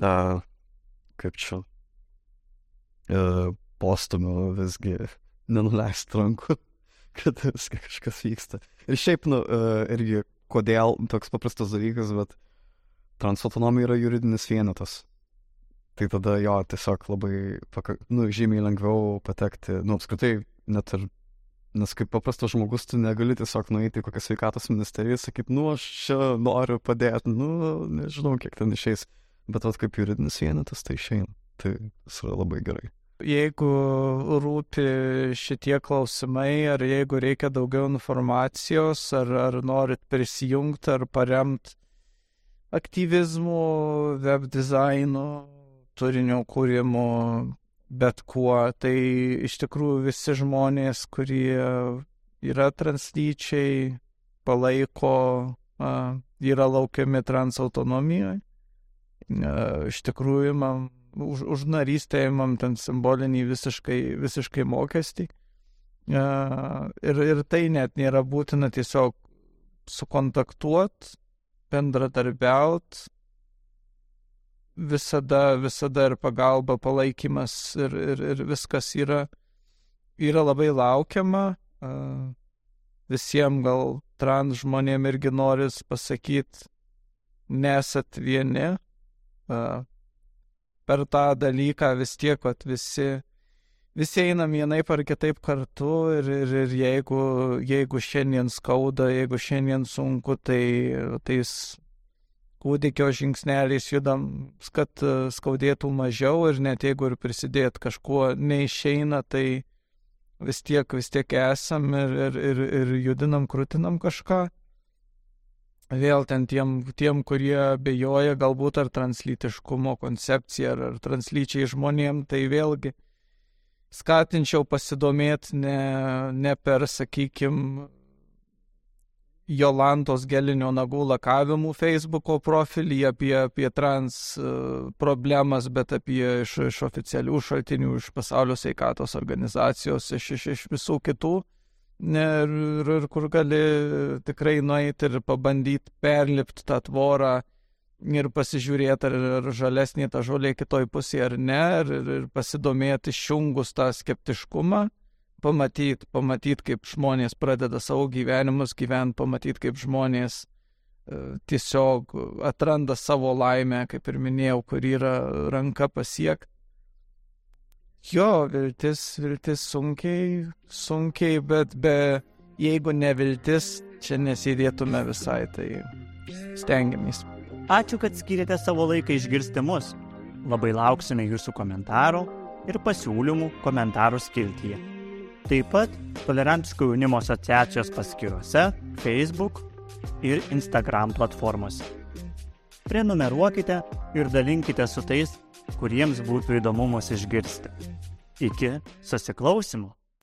uh, kaip čia, uh, postumio visgi nenuleisti rankų, kad visgi kažkas vyksta. Ir šiaip, nu, uh, irgi, kodėl toks paprastas dalykas, bet transautonomija yra juridinis vienetas. Tai tada jo tiesiog labai, nu, žymiai lengviau patekti, nu, apskritai, net ir Nes kaip paprastas žmogus, tu negali tiesiog nueiti į kokią sveikatos ministeriją ir sakyti, nu, aš čia noriu padėti, nu, nežinau, kiek ten išeis. Bet vat kaip juridinis vienetas, tai išeina. Tai yra labai gerai. Jeigu rūpi šitie klausimai, ar jeigu reikia daugiau informacijos, ar, ar norit prisijungti, ar paremti aktyvizmu, web dizainu, turinio kūrimu, bet kuo. Tai iš tikrųjų visi žmonės, kurie yra translyčiai, palaiko, yra laukiami transautonomijoje. Iš tikrųjų, man už, už narystę įmam ten simbolinį visiškai, visiškai mokestį. Ir, ir tai net nėra būtina tiesiog sukontaktuot, bendradarbiaut, visada, visada ir pagalba, palaikymas ir, ir, ir viskas yra, yra labai laukiama. Visiems gal trans žmonėm irgi noris pasakyti, nesat vieni. Per tą dalyką vis tiek, kad visi, visi einam vienaip ar kitaip kartu ir, ir, ir jeigu, jeigu šiandien skauda, jeigu šiandien sunku, tai tais kūdikio žingsneliais judam, kad e, skaudėtų mažiau ir net jeigu ir prisidėt kažkuo neišeina, tai vis tiek, vis tiek esam ir, ir, ir, ir judinam, krūtinam kažką. Vėl ten tiem, tiem kurie bejoja galbūt ar translytiškumo koncepcija, ar, ar translyčiai žmonėm, tai vėlgi skatinčiau pasidomėti ne, ne per, sakykime, Jolantos gelinio nagų lakavimų Facebook'o profilį apie, apie trans e, problemas, bet apie iš, iš oficialių šaltinių, iš pasaulio sveikatos organizacijos, iš, iš, iš visų kitų. Ir, ir, ir kur gali tikrai nueiti ir pabandyti perlipti tą tvorą ir pasižiūrėti, ar, ar žalesnė ta žolė kitoj pusėje ar ne, ir, ir pasidomėti išjungus tą skeptiškumą pamatyti, pamatyti, kaip žmonės pradeda savo gyvenimus gyventi, pamatyti, kaip žmonės e, tiesiog atranda savo laimę, kaip ir minėjau, kur yra ranka pasiekti. Jo, viltis, viltis sunkiai, sunkiai, bet be, jeigu ne viltis, čia nesėdėtume visai, tai stengiamės. Ačiū, kad skirėte savo laiką išgirsti mus. Labai lauksime jūsų komentarų ir pasiūlymų komentarų skiltyje. Taip pat Tolerantiško jaunimo asociacijos paskiruose Facebook ir Instagram platformose. Prenumeruokite ir dalinkite su tais, kuriems būtų įdomu mus išgirsti. Iki susiklausimo.